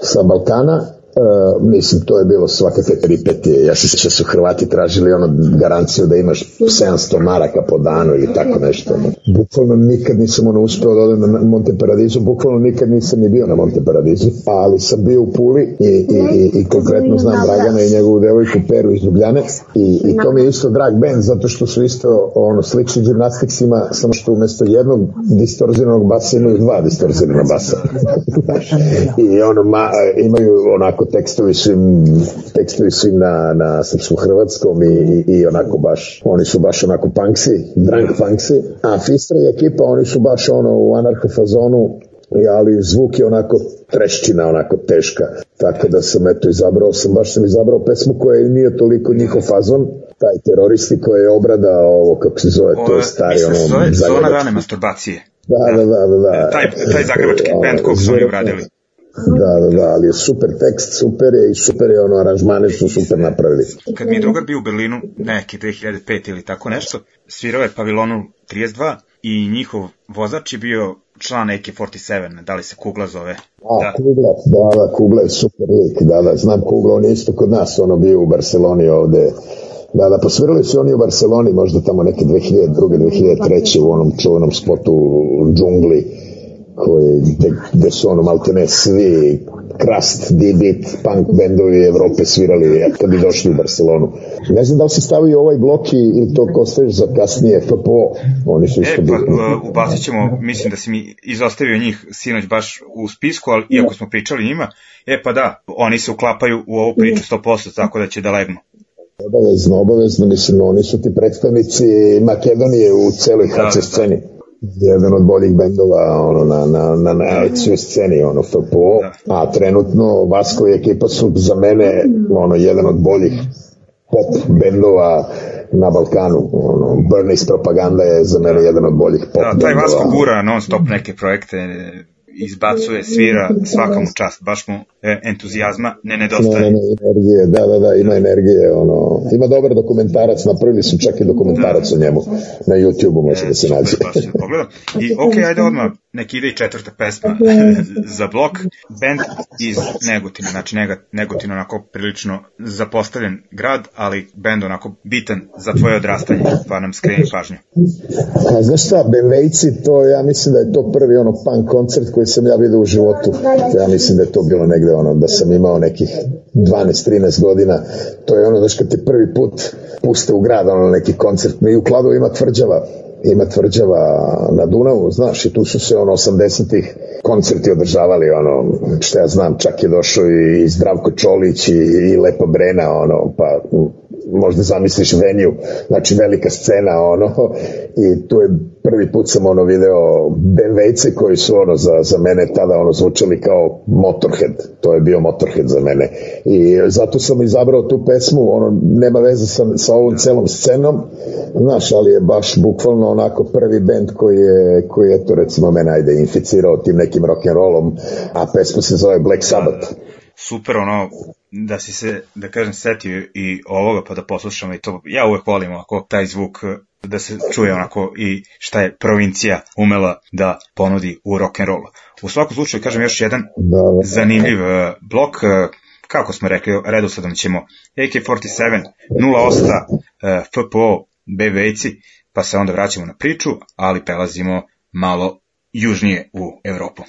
sa Balkana, Uh, mislim, to je bilo svakakve peripetije. Ja se sjećam da su Hrvati tražili ono garanciju da imaš 700 maraka po danu ili tako nešto. Bukvalno nikad nisam ono uspeo da odem na Monte Paradizu, bukvalno nikad nisam ni bio na Monte Paradizu, ali sam bio u Puli i, i, i, i konkretno znam Dragana i njegovu devojku Peru iz Ljubljane i, i to mi je isto drag band zato što su isto ono slični gimnastiksima, samo što umesto jednog distorziranog basa imaju dva distorzirana basa. I ono ma, imaju onako onako tekstovi su im, tekstovi su na, na srpsko-hrvatskom i, i, onako baš, oni su baš onako punksi, drunk punksi, a Fistra i ekipa, oni su baš ono u anarchofazonu, ali zvuk je onako treščina, onako teška, tako da sam eto izabrao, sam baš sam izabrao pesmu koja nije toliko njihov fazon, taj teroristi koji je obrada ovo, kako se zove, to je stari ono... Zona rane masturbacije. Da, da, da, da. da. Taj, taj zagrebački band kog su oni obradili. Da, da, da, ali je super tekst, super je i super je ono, aranžmane su super napravili. Kad mi je drugar bio u Berlinu, neki 2005 ili tako nešto, svirao je pavilonu 32 i njihov vozač je bio član AK-47, da li se Kugla zove? A, da. Kugla, da, da, Kugla je super lik, da, da, znam Kugla, on je isto kod nas, ono bio u Barceloni ovde, Da, da, posvirali su oni u Barceloni, možda tamo neke 2002. 2003. u onom čuvenom spotu u džungli koje tek, gde da su ono maltene svi Krast, Didit, punk bendovi Evrope svirali kad bi došli u Barcelonu. Ne znam da li si stavio ovaj blok i, ili to ostaviš za kasnije FPO, oni su e, isto e, pa, bitni. E, ubacit ćemo, mislim da si mi izostavio njih sinoć baš u spisku, ali iako smo pričali njima, e pa da, oni se uklapaju u ovu priču 100%, tako da će da legnu. Obavezno, obavezno, mislim, oni su ti predstavnici Makedonije u celoj da, HC da, sceni. Da jedan od boljih bendova ono, na, na, na, na akciju sceni ono, FPO, da. a trenutno Vasko i ekipa su za mene ono, jedan od boljih pop bendova na Balkanu. Ono, Burnies Propaganda je za mene jedan od boljih pop da, taj Vasko gura non stop neke projekte izbacuje, svira, svaka mu čast, baš mu e, entuzijazma ne nedostaje. Ne, ne, energije, da, da, da, ima energije, ono, ima dobar dokumentarac, napravili su čak i dokumentarac da. o njemu, na YouTube-u e, može e, da se nađe. Super, baš ću pogledam. I ok, ajde odmah, nek ide i četvrta pesma [LAUGHS] za blok, band iz Negotina, znači Negotin onako prilično zapostavljen grad, ali band onako bitan za tvoje odrastanje, pa nam skreni pažnju. A, pa znaš šta, Belejci, to ja mislim da je to prvi ono punk koncert koji koji sam ja vidio u životu. Ja mislim da je to bilo negde ono, da sam imao nekih 12-13 godina. To je ono, znaš, kad te prvi put puste u grad, ono, neki koncert. I u Kladovu ima tvrđava, ima tvrđava na Dunavu, znaš, i tu su se ono 80-ih koncerti održavali, ono, što ja znam, čak je došao i Zdravko Čolić i, i Lepa Brena, ono, pa možda zamisliš veniju, znači velika scena, ono, i tu je prvi put sam ono video bmw koji su ono za, za mene tada ono zvučali kao Motorhead, to je bio Motorhead za mene i zato sam izabrao tu pesmu, ono nema veze sa, sa ovom celom scenom, znaš, ali je baš bukvalno onako prvi bend koji je, koji je to recimo mene ajde inficirao tim nekim rock'n'rollom, a pesma se zove Black Sabbath super ono da si se, da kažem, setio i ovoga pa da poslušamo i to. Ja uvek volim ako taj zvuk eh, da se čuje onako i šta je provincija umela da ponudi u rock and roll. U svakom slučaju, kažem, još jedan zanimljiv eh, blok, eh, kako smo rekli, redosledom ćemo AK-47, 08, FPO, bb pa se onda vraćamo na priču, ali prelazimo malo južnije u Evropu.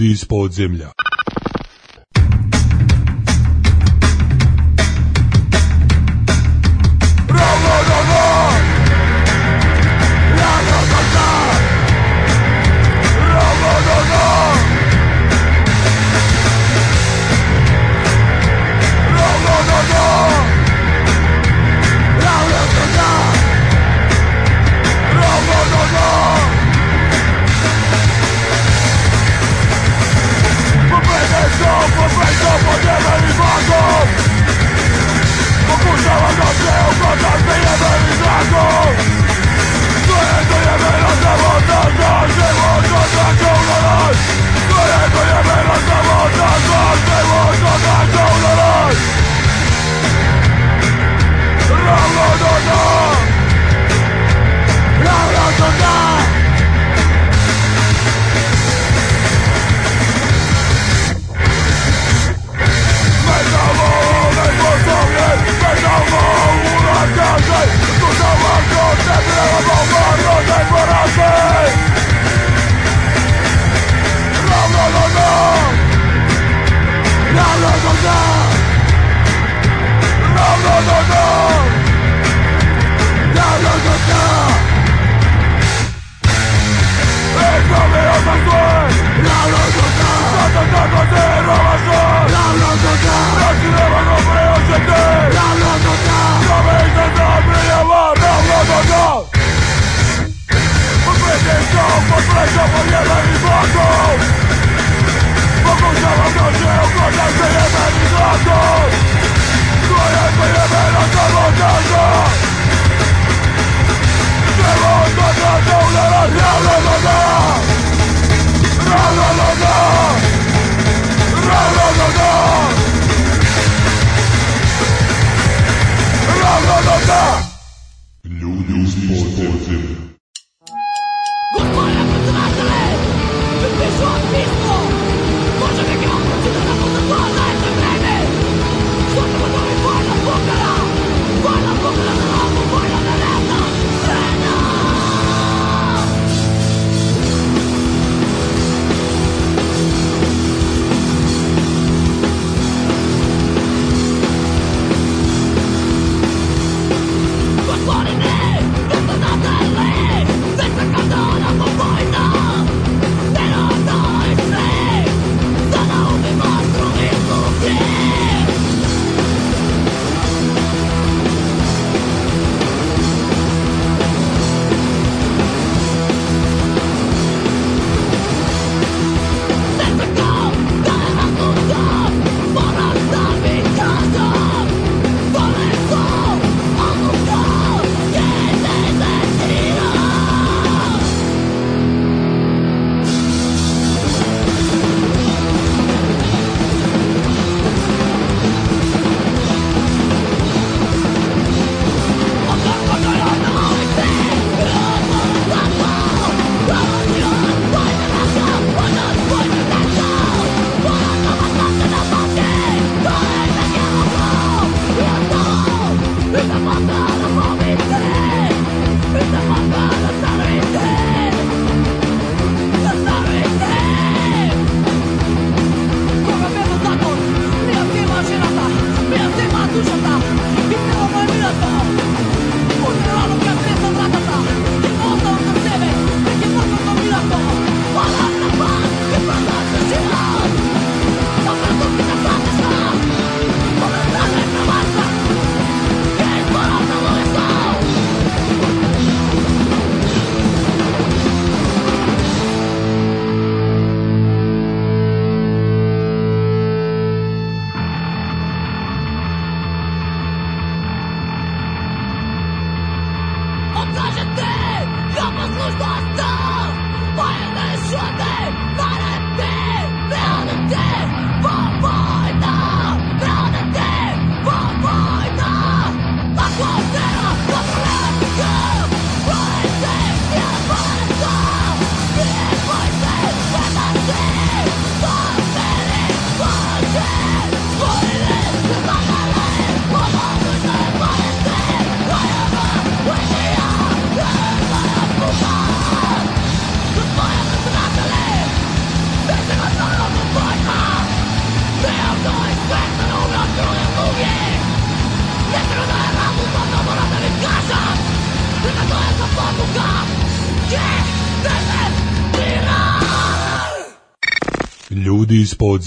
ljudi iz podzemlja.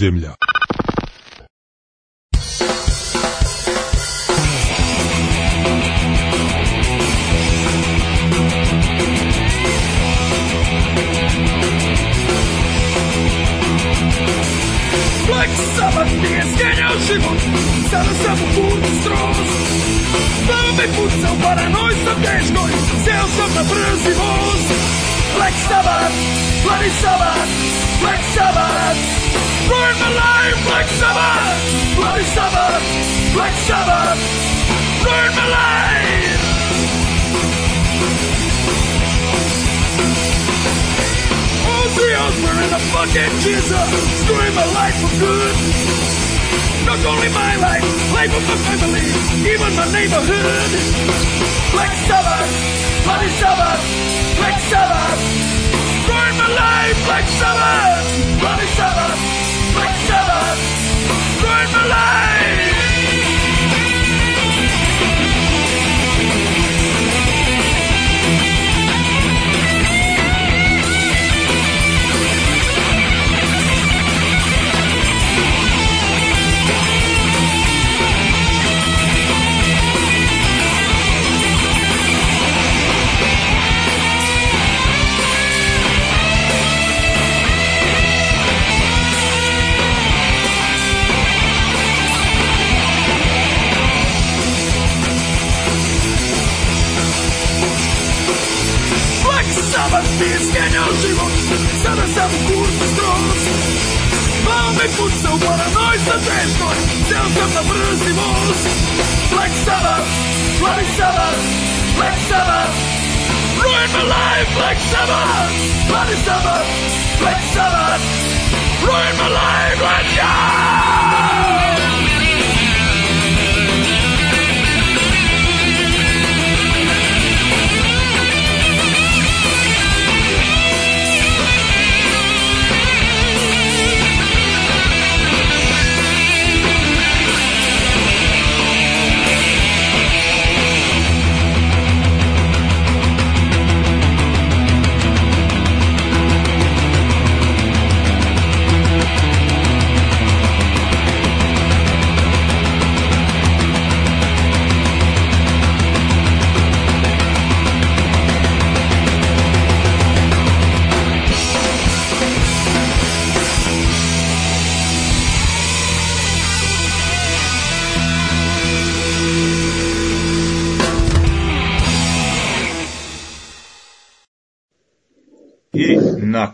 земля.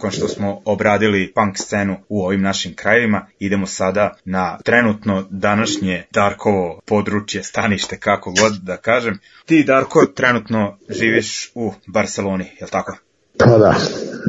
nakon što smo obradili punk scenu u ovim našim krajevima, idemo sada na trenutno današnje Darkovo područje, stanište, kako god da kažem. Ti, Darko, trenutno živiš u Barceloni, je li tako? Pa da,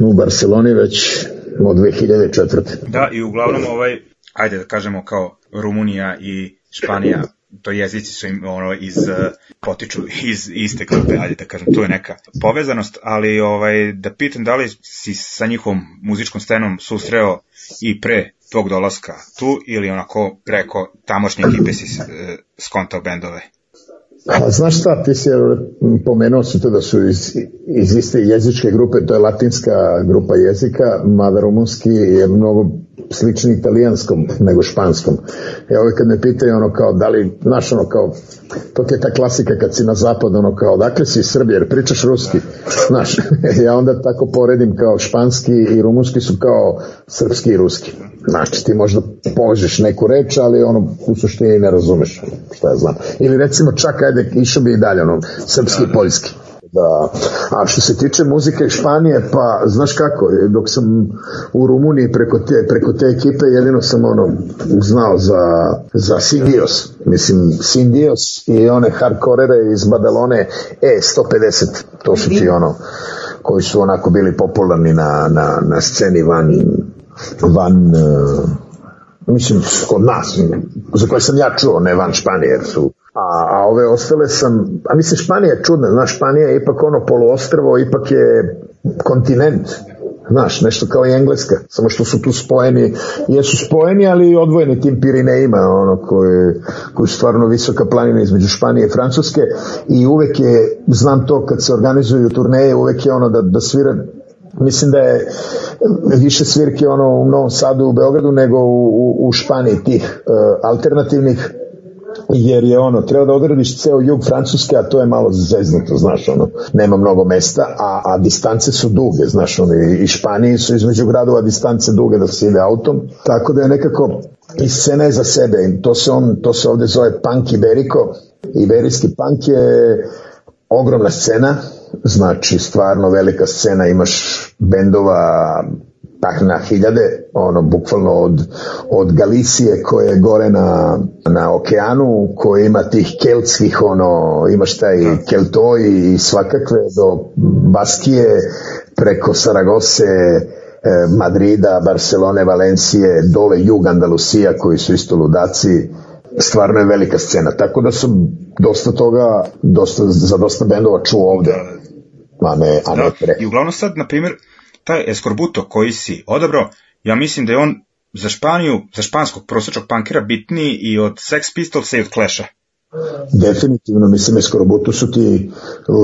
u Barceloni već od 2004. Da, i uglavnom ovaj, ajde da kažemo kao Rumunija i Španija to jezici su im ono iz e, potiču iz iste grupe, ajde da kažem, to je neka povezanost, ali ovaj da pitam da li si sa njihovom muzičkom scenom susreo i pre tog dolaska tu ili onako preko tamošnje ekipe si e, skontao bendove? A, znaš šta, ti si pomenuo si to da su iz, iz iste jezičke grupe, to je latinska grupa jezika, mada rumunski je mnogo slični italijanskom nego španskom. Ja e, uvek kad me pitaju ono kao da li, znaš ono kao, to je ta klasika kad si na zapad ono kao dakle si Srbije jer pričaš ruski, znaš. [LAUGHS] ja onda tako poredim kao španski i rumunski su kao srpski i ruski. Znači ti možda povežeš neku reč, ali ono u suštini ne razumeš, šta ja znam. Ili recimo čak ajde išao bi i dalje, ono, srpski i da, da. poljski. Da. A što se tiče muzike Španije, pa znaš kako, dok sam u Rumuniji preko te, preko te ekipe jedino sam ono znao za, za Sindios. Mislim, Sindios i one hardkorere iz Badalone E150, to su ti ono koji su onako bili popularni na, na, na sceni van van, e, mislim, kod nas, za koje sam ja čuo, ne van Španije, jer su a, a ove ostale sam, a mislim Španija je čudna, znaš, Španija je ipak ono poluostrvo, ipak je kontinent, znaš, nešto kao i Engleska, samo što su tu spojeni, jesu spojeni, ali odvojeni tim Pirinejima, ono, koje, koje su stvarno visoka planina između Španije i Francuske i uvek je, znam to kad se organizuju turneje, uvek je ono da, da svira mislim da je više svirke ono u Novom Sadu u Beogradu nego u, u, u Španiji tih e, alternativnih jer je ono, treba da odrediš ceo jug Francuske, a to je malo zeznuto, znaš, ono, nema mnogo mesta, a, a distance su duge, znaš, ono, i, Španiji su između gradova distance duge da se ide autom, tako da je nekako i scena je za sebe, to se, on, to se ovde zove punk Iberiko, iberijski punk je ogromna scena, znači stvarno velika scena, imaš bendova tak na hiljade, ono bukvalno od, od Galicije koje je gore na, na okeanu, koje ima tih keltskih, ono, imaš taj keltoji i svakakve do Baskije, preko Saragose, e, Madrida, Barcelone, Valencije, dole jug Andalusija koji su isto ludaci, stvarno je velika scena. Tako da sam dosta toga, dosta, za dosta bendova čuo ovde a ne, a da. ne pre. I uglavnom sad, na primjer, taj Escorbuto koji si odabrao, ja mislim da je on za Španiju, za španskog prosječnog pankera bitniji i od Sex Pistols i od Clash-a. Definitivno, mislim, Escorbuto su ti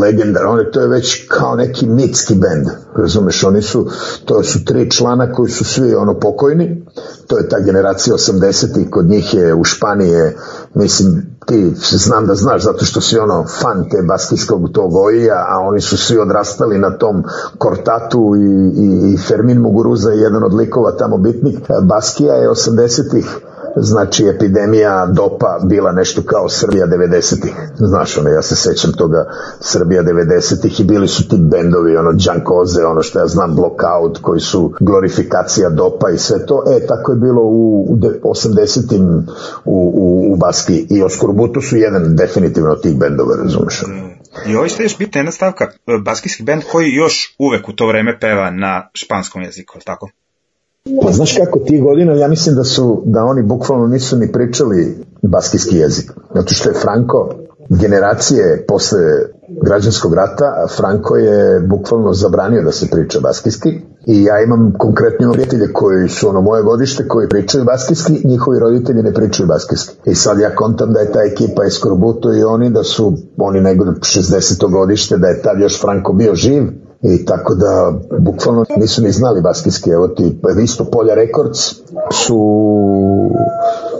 legendarni, oni to je već kao neki mitski bend, razumeš, oni su, to su tri člana koji su svi ono pokojni, to je ta generacija 80-ih, kod njih je u Španije, mislim, ti znam da znaš zato što si ono fan te baskijskog tog vojija, a oni su svi odrastali na tom Kortatu i, i, i Fermin Muguruza je jedan od likova tamo bitnik. Baskija je 80-ih znači epidemija dopa bila nešto kao Srbija 90-ih. Znaš, ono, ja se sećam toga Srbija 90-ih i bili su ti bendovi, ono, Đankoze, ono što ja znam, Blockout, koji su glorifikacija dopa i sve to. E, tako je bilo u u 80-im u, u, u Baski i Oskorbutu su jedan definitivno od tih bendova, razumiješ? Mm. I ovo isto još bitna jedna stavka, e, baskijski bend koji još uvek u to vreme peva na španskom jeziku, tako? Pa znaš kako, ti godina ja mislim da su, da oni bukvalno nisu ni pričali baskijski jezik. Zato znači što je Franko generacije posle građanskog rata, Franko je bukvalno zabranio da se priča baskijski i ja imam konkretne prijatelje koji su ono moje godište koji pričaju baskijski, njihovi roditelji ne pričaju baskijski. I sad ja kontam da je ta ekipa iz i oni da su oni negde 60. godište, da je tad još Franko bio živ i tako da bukvalno nisu ni znali baskijski, evo ti isto Polja Records su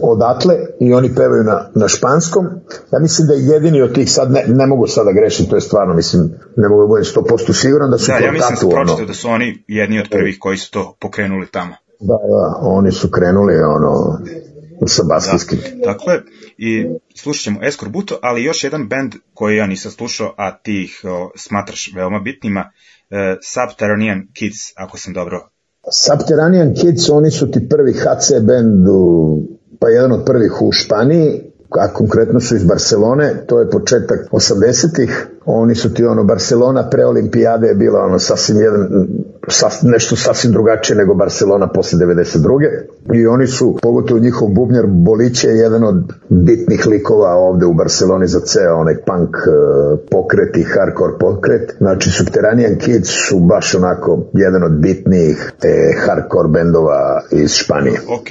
odatle i oni pevaju na, na španskom ja mislim da je jedini od tih sad ne, ne mogu sada grešim to je stvarno mislim ne mogu da budem 100% siguran da su da, ja mislim da sam da su oni jedni od prvih koji su to pokrenuli tamo da, da, oni su krenuli ono sa baskijskim. Da, tako I slušat ćemo Eskorbuto, ali još jedan band koji ja nisam slušao, a ti ih o, smatraš veoma bitnima, e, Subterranean Kids, ako sam dobro. Subterranean Kids, oni su ti prvi HC band, u, pa jedan od prvih u Španiji, a konkretno su iz Barcelone, to je početak 80-ih, oni su ti ono, Barcelona pre olimpijade je bila ono sasvim jedan, sas, nešto sasvim drugačije nego Barcelona posle 92. I oni su, pogotovo njihov bubnjar Bolić je jedan od bitnih likova ovde u Barceloni za ceo onaj punk e, pokret i hardcore pokret. Znači, Subterranean Kids su baš onako jedan od bitnijih e, hardcore bendova iz Španije. Ok,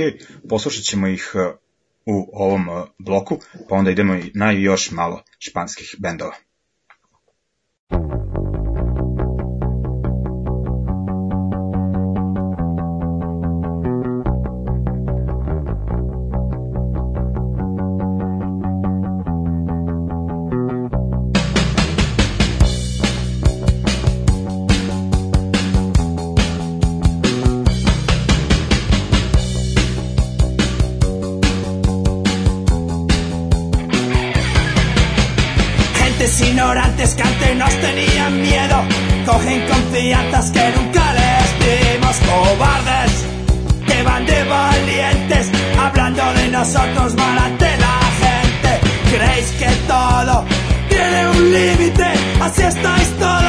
poslušat ćemo ih e, u ovom e, bloku, pa onda idemo na još malo španskih bendova. nos tenían miedo cogen confianzas que nunca les dimos cobardes que van de valientes hablando de nosotros mal ante la gente creéis que todo tiene un límite así estáis todos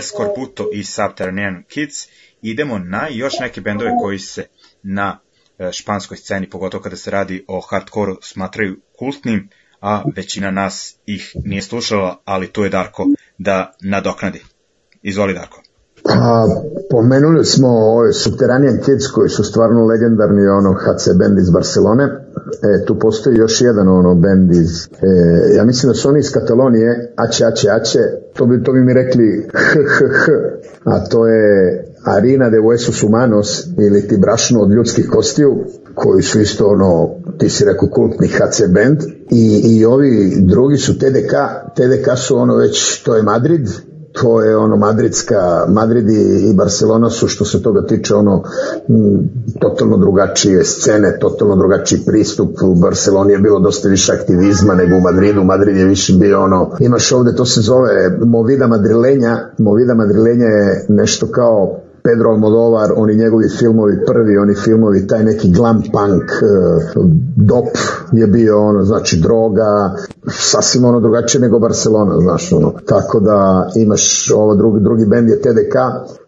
Tres i Subterranean Kids, idemo na još neke bendove koji se na e, španskoj sceni, pogotovo kada se radi o hardkoru, smatraju kultnim, a većina nas ih nije slušala, ali tu je Darko da nadoknadi. Izvoli Darko. A, pomenuli smo ove Subterranean Kids koji su stvarno legendarni ono HC band iz Barcelone e, tu postoji još jedan ono band iz e, ja mislim da su oni iz Katalonije Ače Ače Ače to bi, to bi mi rekli h, h, h. a to je Arina de Huesos Humanos ili ti brašno od ljudskih kostiju koji su isto ono ti si rekao kultni HC band i, i ovi drugi su TDK TDK su ono već to je Madrid to je ono Madridska, Madrid i Barcelona su što se toga tiče ono m, totalno drugačije scene, totalno drugačiji pristup. U Barceloni je bilo dosta više aktivizma nego u Madridu. Madrid je više bio ono, imaš ovde, to se zove Movida Madrilenja. Movida Madrilenja je nešto kao Pedro Almodovar, oni njegovi filmovi prvi, oni filmovi, taj neki glam punk, e, dop je bio ono, znači droga, sasvim ono drugačije nego Barcelona, znaš ono. Tako da imaš ovo drugi, drugi bend je TDK,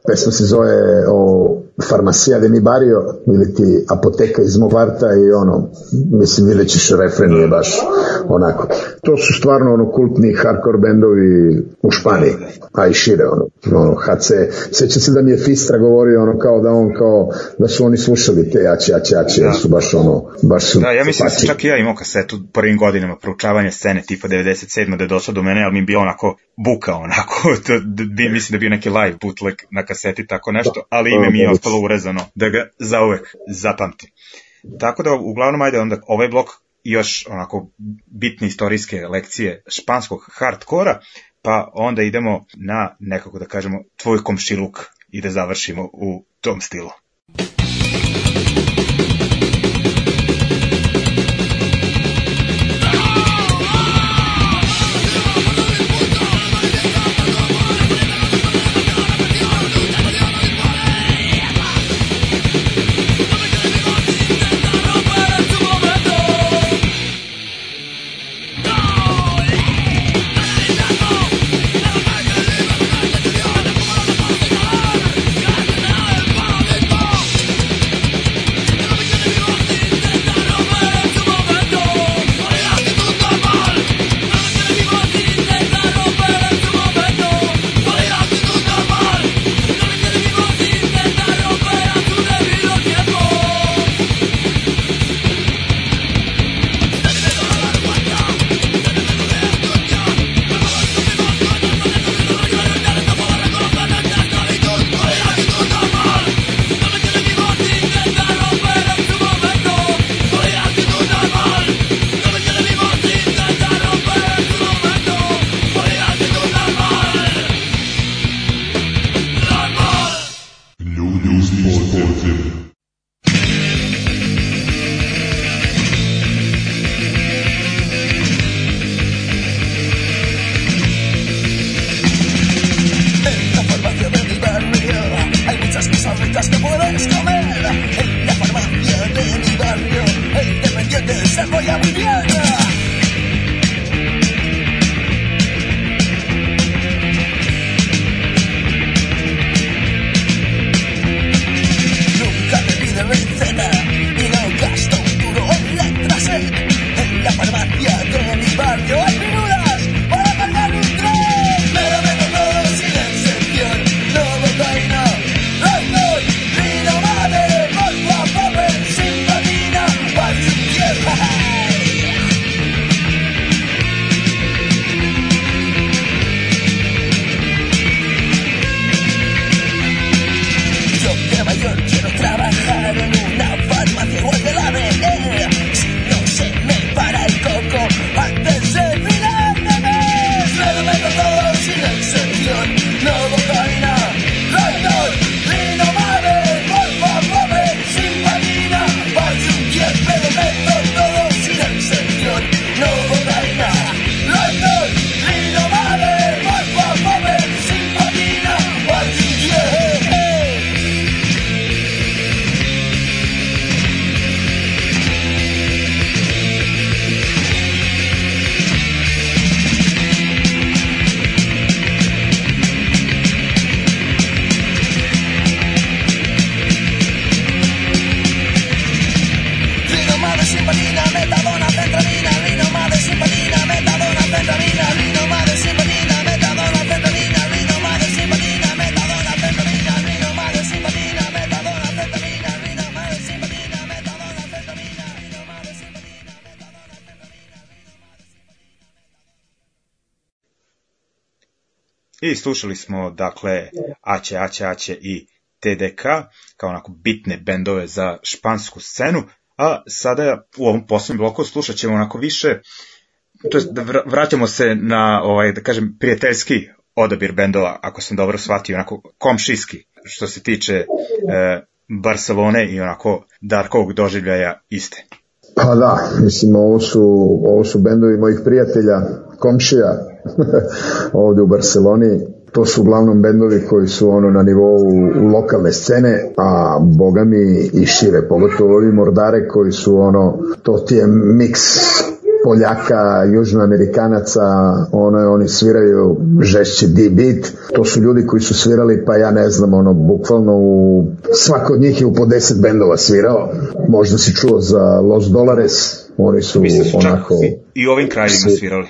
Pesma se zove o farmacija de mi barrio ili ti apoteka iz mog kvarta i ono, mislim vidjet ćeš refren je baš onako. To su stvarno ono kultni hardcore bendovi u Španiji, a i šire ono, ono HC. Sjeća se da mi je Fistra govorio ono kao da on kao da su oni slušali te jače, jače, jače, da. su baš ono, baš su Da, ja mislim da čak i ja imao kasetu prvim godinama proučavanja scene tipa 97. da je došao do mene, ali mi je bio onako buka onako, [LAUGHS] to, da, mislim da bio neki live bootleg na kaseti, tako nešto, da, ali ime mi je ostalo urezano, da ga zauvek zapamtim. Tako da, uglavnom, ajde onda ovaj blok još onako bitne istorijske lekcije španskog hardkora, pa onda idemo na nekako da kažemo tvoj komšiluk i da završimo u tom stilu. Thank you. I slušali smo, dakle, Aće, Aće, Aće i TDK, kao onako bitne bendove za špansku scenu, a sada u ovom poslednjem bloku slušat ćemo onako više, to je da vraćamo se na, ovaj, da kažem, prijateljski odabir bendova, ako sam dobro shvatio, onako komšijski, što se tiče e, Barcelone i onako Darkovog doživljaja iste. Pa da, mislim, ovo su, ovo su bendovi mojih prijatelja, komšija, [LAUGHS] ovde u Barceloni, to su uglavnom bendovi koji su ono na nivou lokalne scene, a boga mi i šire, pogotovo ovi mordare koji su ono, to ti je miks Poljaka, Južnoamerikanaca, ono, oni sviraju žešći di beat To su ljudi koji su svirali, pa ja ne znam, ono, bukvalno u... Svako od njih je u po 10 bendova svirao. Možda si čuo za Los Dolares, oni su, Mislim, da onako... I ovim krajima svirali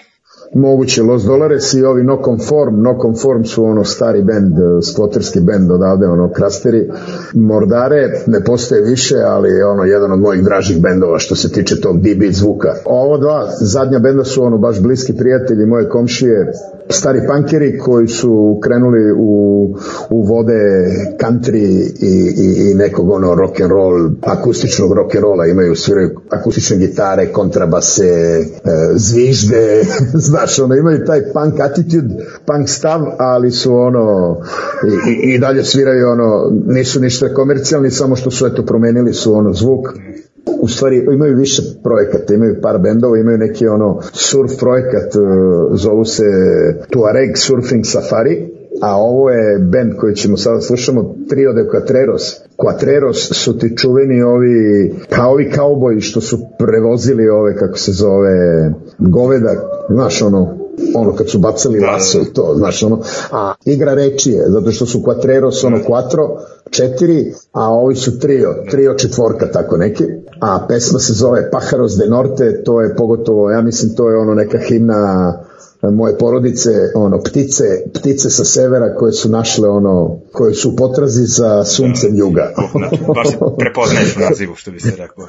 moguće Los Dolores i ovi No Conform. No Conform su ono stari bend, eh, skvoterski bend odavde, ono krasteri. Mordare ne postoje više, ali je ono jedan od mojih dražih bendova što se tiče tog d zvuka. Ovo dva zadnja benda su ono baš bliski prijatelji moje komšije, stari pankeri koji su krenuli u, u vode country i, i, i nekog ono rock and roll, akustičnog rock and rolla, imaju sviraju akustične gitare, kontrabase, eh, zvižde, [LAUGHS] znaš znaš, ono, imaju taj punk attitude, punk stav, ali su ono, i, i dalje sviraju ono, nisu ništa komercijalni, samo što su eto promenili su ono zvuk, u stvari imaju više projekata, imaju par bendova, imaju neki ono surf projekat, e, zovu se Tuareg Surfing Safari, a ovo je band koji ćemo sada slušamo, Trio de Quatreros. Quatreros su ti čuveni ovi, pa ovi kauboji što su prevozili ove, kako se zove, goveda, znaš ono, ono kad su bacali laso i to, znaš ono, a igra reči je, zato što su Quatreros ono mm. quattro, četiri, a ovi su trio, trio četvorka tako neki, a pesma se zove Pajaros de Norte, to je pogotovo, ja mislim to je ono neka himna moje porodice, ono, ptice, ptice sa severa koje su našle ono, koje su potrazi za suncem juga. [LAUGHS] Znači, baš se prepoznaješ u nazivu, što bi se rekao.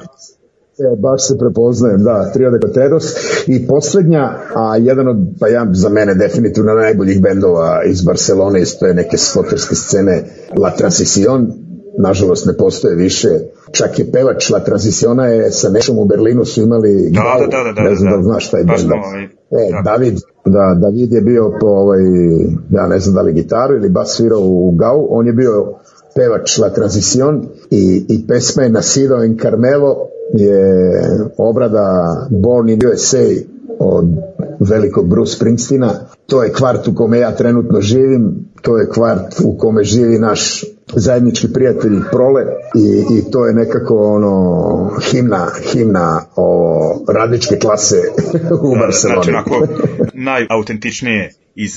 E, baš se prepoznajem, da, Trio de Cateros. I poslednja, a jedan od, pa ja, za mene definitivno najboljih bendova iz Barcelone, iz to je neke sloterske scene, La Transición, nažalost ne postoje više. Čak je pevač La Transiciona je sa nešom u Berlinu su imali da, da, da, da, ne znam da, da, da znaš taj band. Da. E, David, da, David je bio po ovaj, ja ne znam da li gitaru ili bas svirao u Gau, on je bio pevač La Transición i, i pesma je Nacido en Carmelo je obrada Born in USA od velikog Bruce Springsteena. To je kvart u kome ja trenutno živim to je kvart u kome živi naš zajednički prijatelj Prole i, i to je nekako ono himna, himna o radničke klase u e, Barceloni. Znači onako najautentičnije iz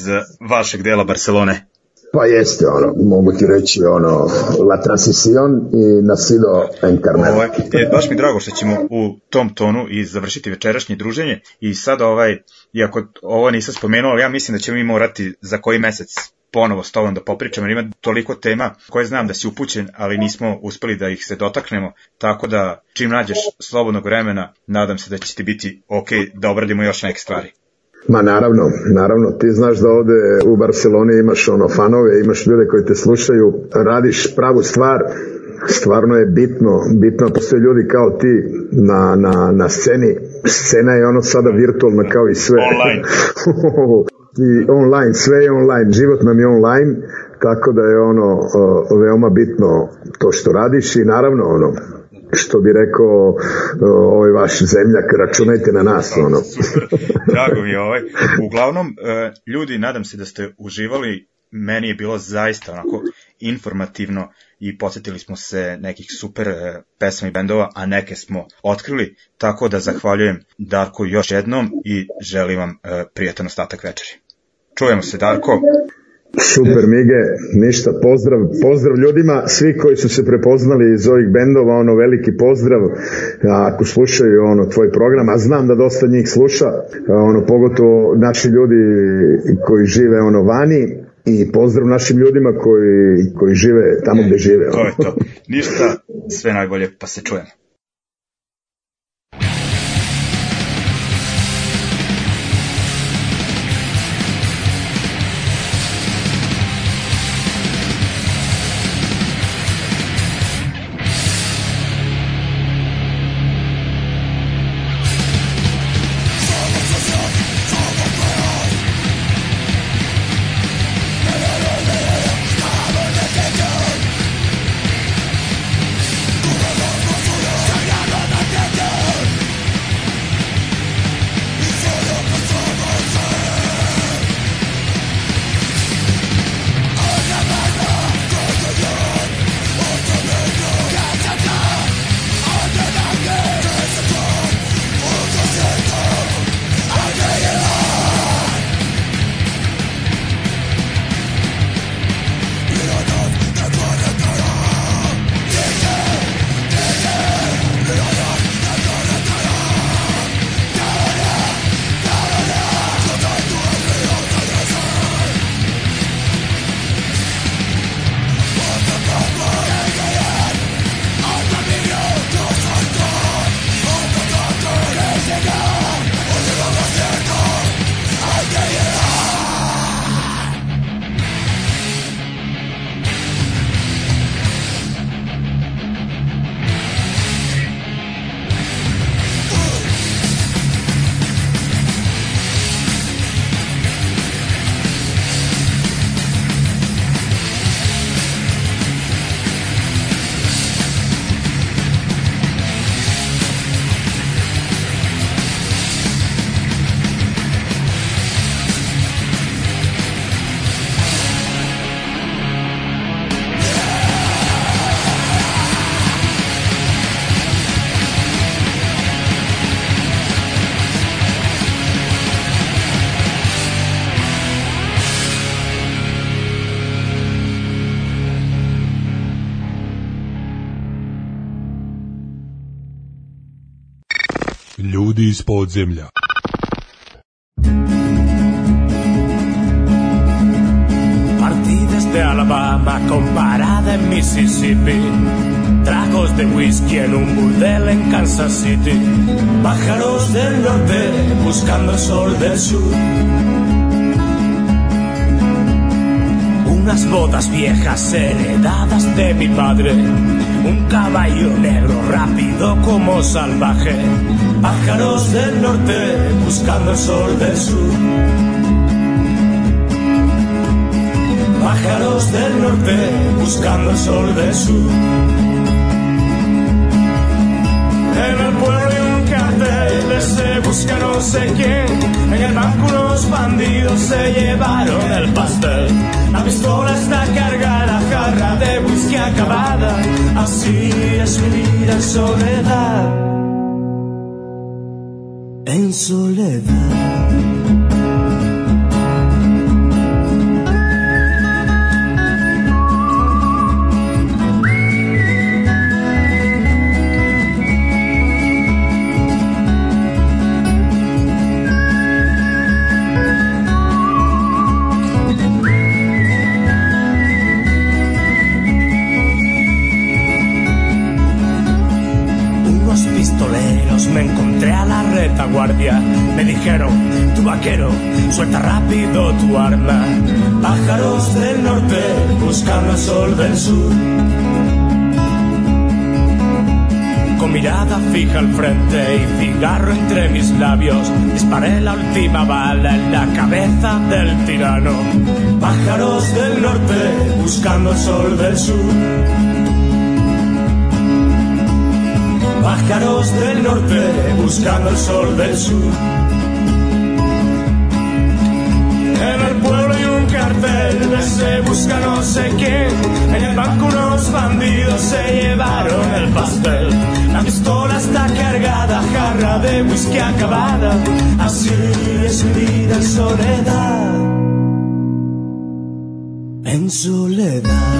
vašeg dela Barcelone. Pa jeste, ono, mogu ti reći, ono, La Transición i Nacido en Ovo, e, baš mi drago što ćemo u tom tonu i završiti večerašnje druženje i sad ovaj, iako ovo nisam spomenuo, ja mislim da ćemo mi morati za koji mesec ponovo s tobom da popričam, jer ima toliko tema koje znam da si upućen, ali nismo uspeli da ih se dotaknemo, tako da čim nađeš slobodnog vremena, nadam se da će ti biti ok da obradimo još neke stvari. Ma naravno, naravno, ti znaš da ovde u Barceloni imaš ono fanove, imaš ljude koji te slušaju, radiš pravu stvar, stvarno je bitno, bitno da postoje ljudi kao ti na, na, na sceni, scena je ono sada virtualna kao i sve. Online. [LAUGHS] i online, sve je online, život nam je online, tako da je ono veoma bitno to što radiš i naravno ono što bi rekao ovaj vaš zemljak, računajte na nas ono. [LAUGHS] Drago mi je ovaj. Uglavnom, e, ljudi, nadam se da ste uživali, meni je bilo zaista onako informativno i posetili smo se nekih super e, pesama i bendova, a neke smo otkrili, tako da zahvaljujem Darku još jednom i želim vam e, prijatan ostatak večeri. Čujemo se, Darko. Super, Mige, ništa, pozdrav, pozdrav ljudima, svi koji su se prepoznali iz ovih bendova, ono veliki pozdrav, ako slušaju ono tvoj program, a znam da dosta njih sluša, ono pogotovo naši ljudi koji žive ono vani, i pozdrav našim ljudima koji, koji žive tamo gde žive. To je to. Ništa, sve najbolje, pa se čujemo. podzemlja. de Alabama parada en Mississippi. Tragos de whisky en un burdel en Kansas City. Pájaros del norte buscando el sol del sur. Unas botas viejas heredadas de mi padre un caballo negro rápido como salvaje, pájaros del norte buscando el sol del sur. Pájaros del norte buscando sol del sur. En el pueblo gente busca no sé quién. En el banco los bandidos se llevaron el pastel. La pistola está cargada, jarra de whisky acabada. Así es vivir en soledad. En soledad. vaquero, tu vaquero, suelta rápido tu arma. Pájaros del norte, buscando el sol del sur. Con mirada fija al frente y cigarro entre mis labios, disparé la última bala en la cabeza del tirano. Pájaros del norte, buscando el sol del sur. pájaros del norte buscando el sol del sur. se busca no sé quién. En el banco unos bandidos se llevaron el pastel. La pistola está cargada, jarra de whisky acabada. Así es mi vida en soledad. En soledad.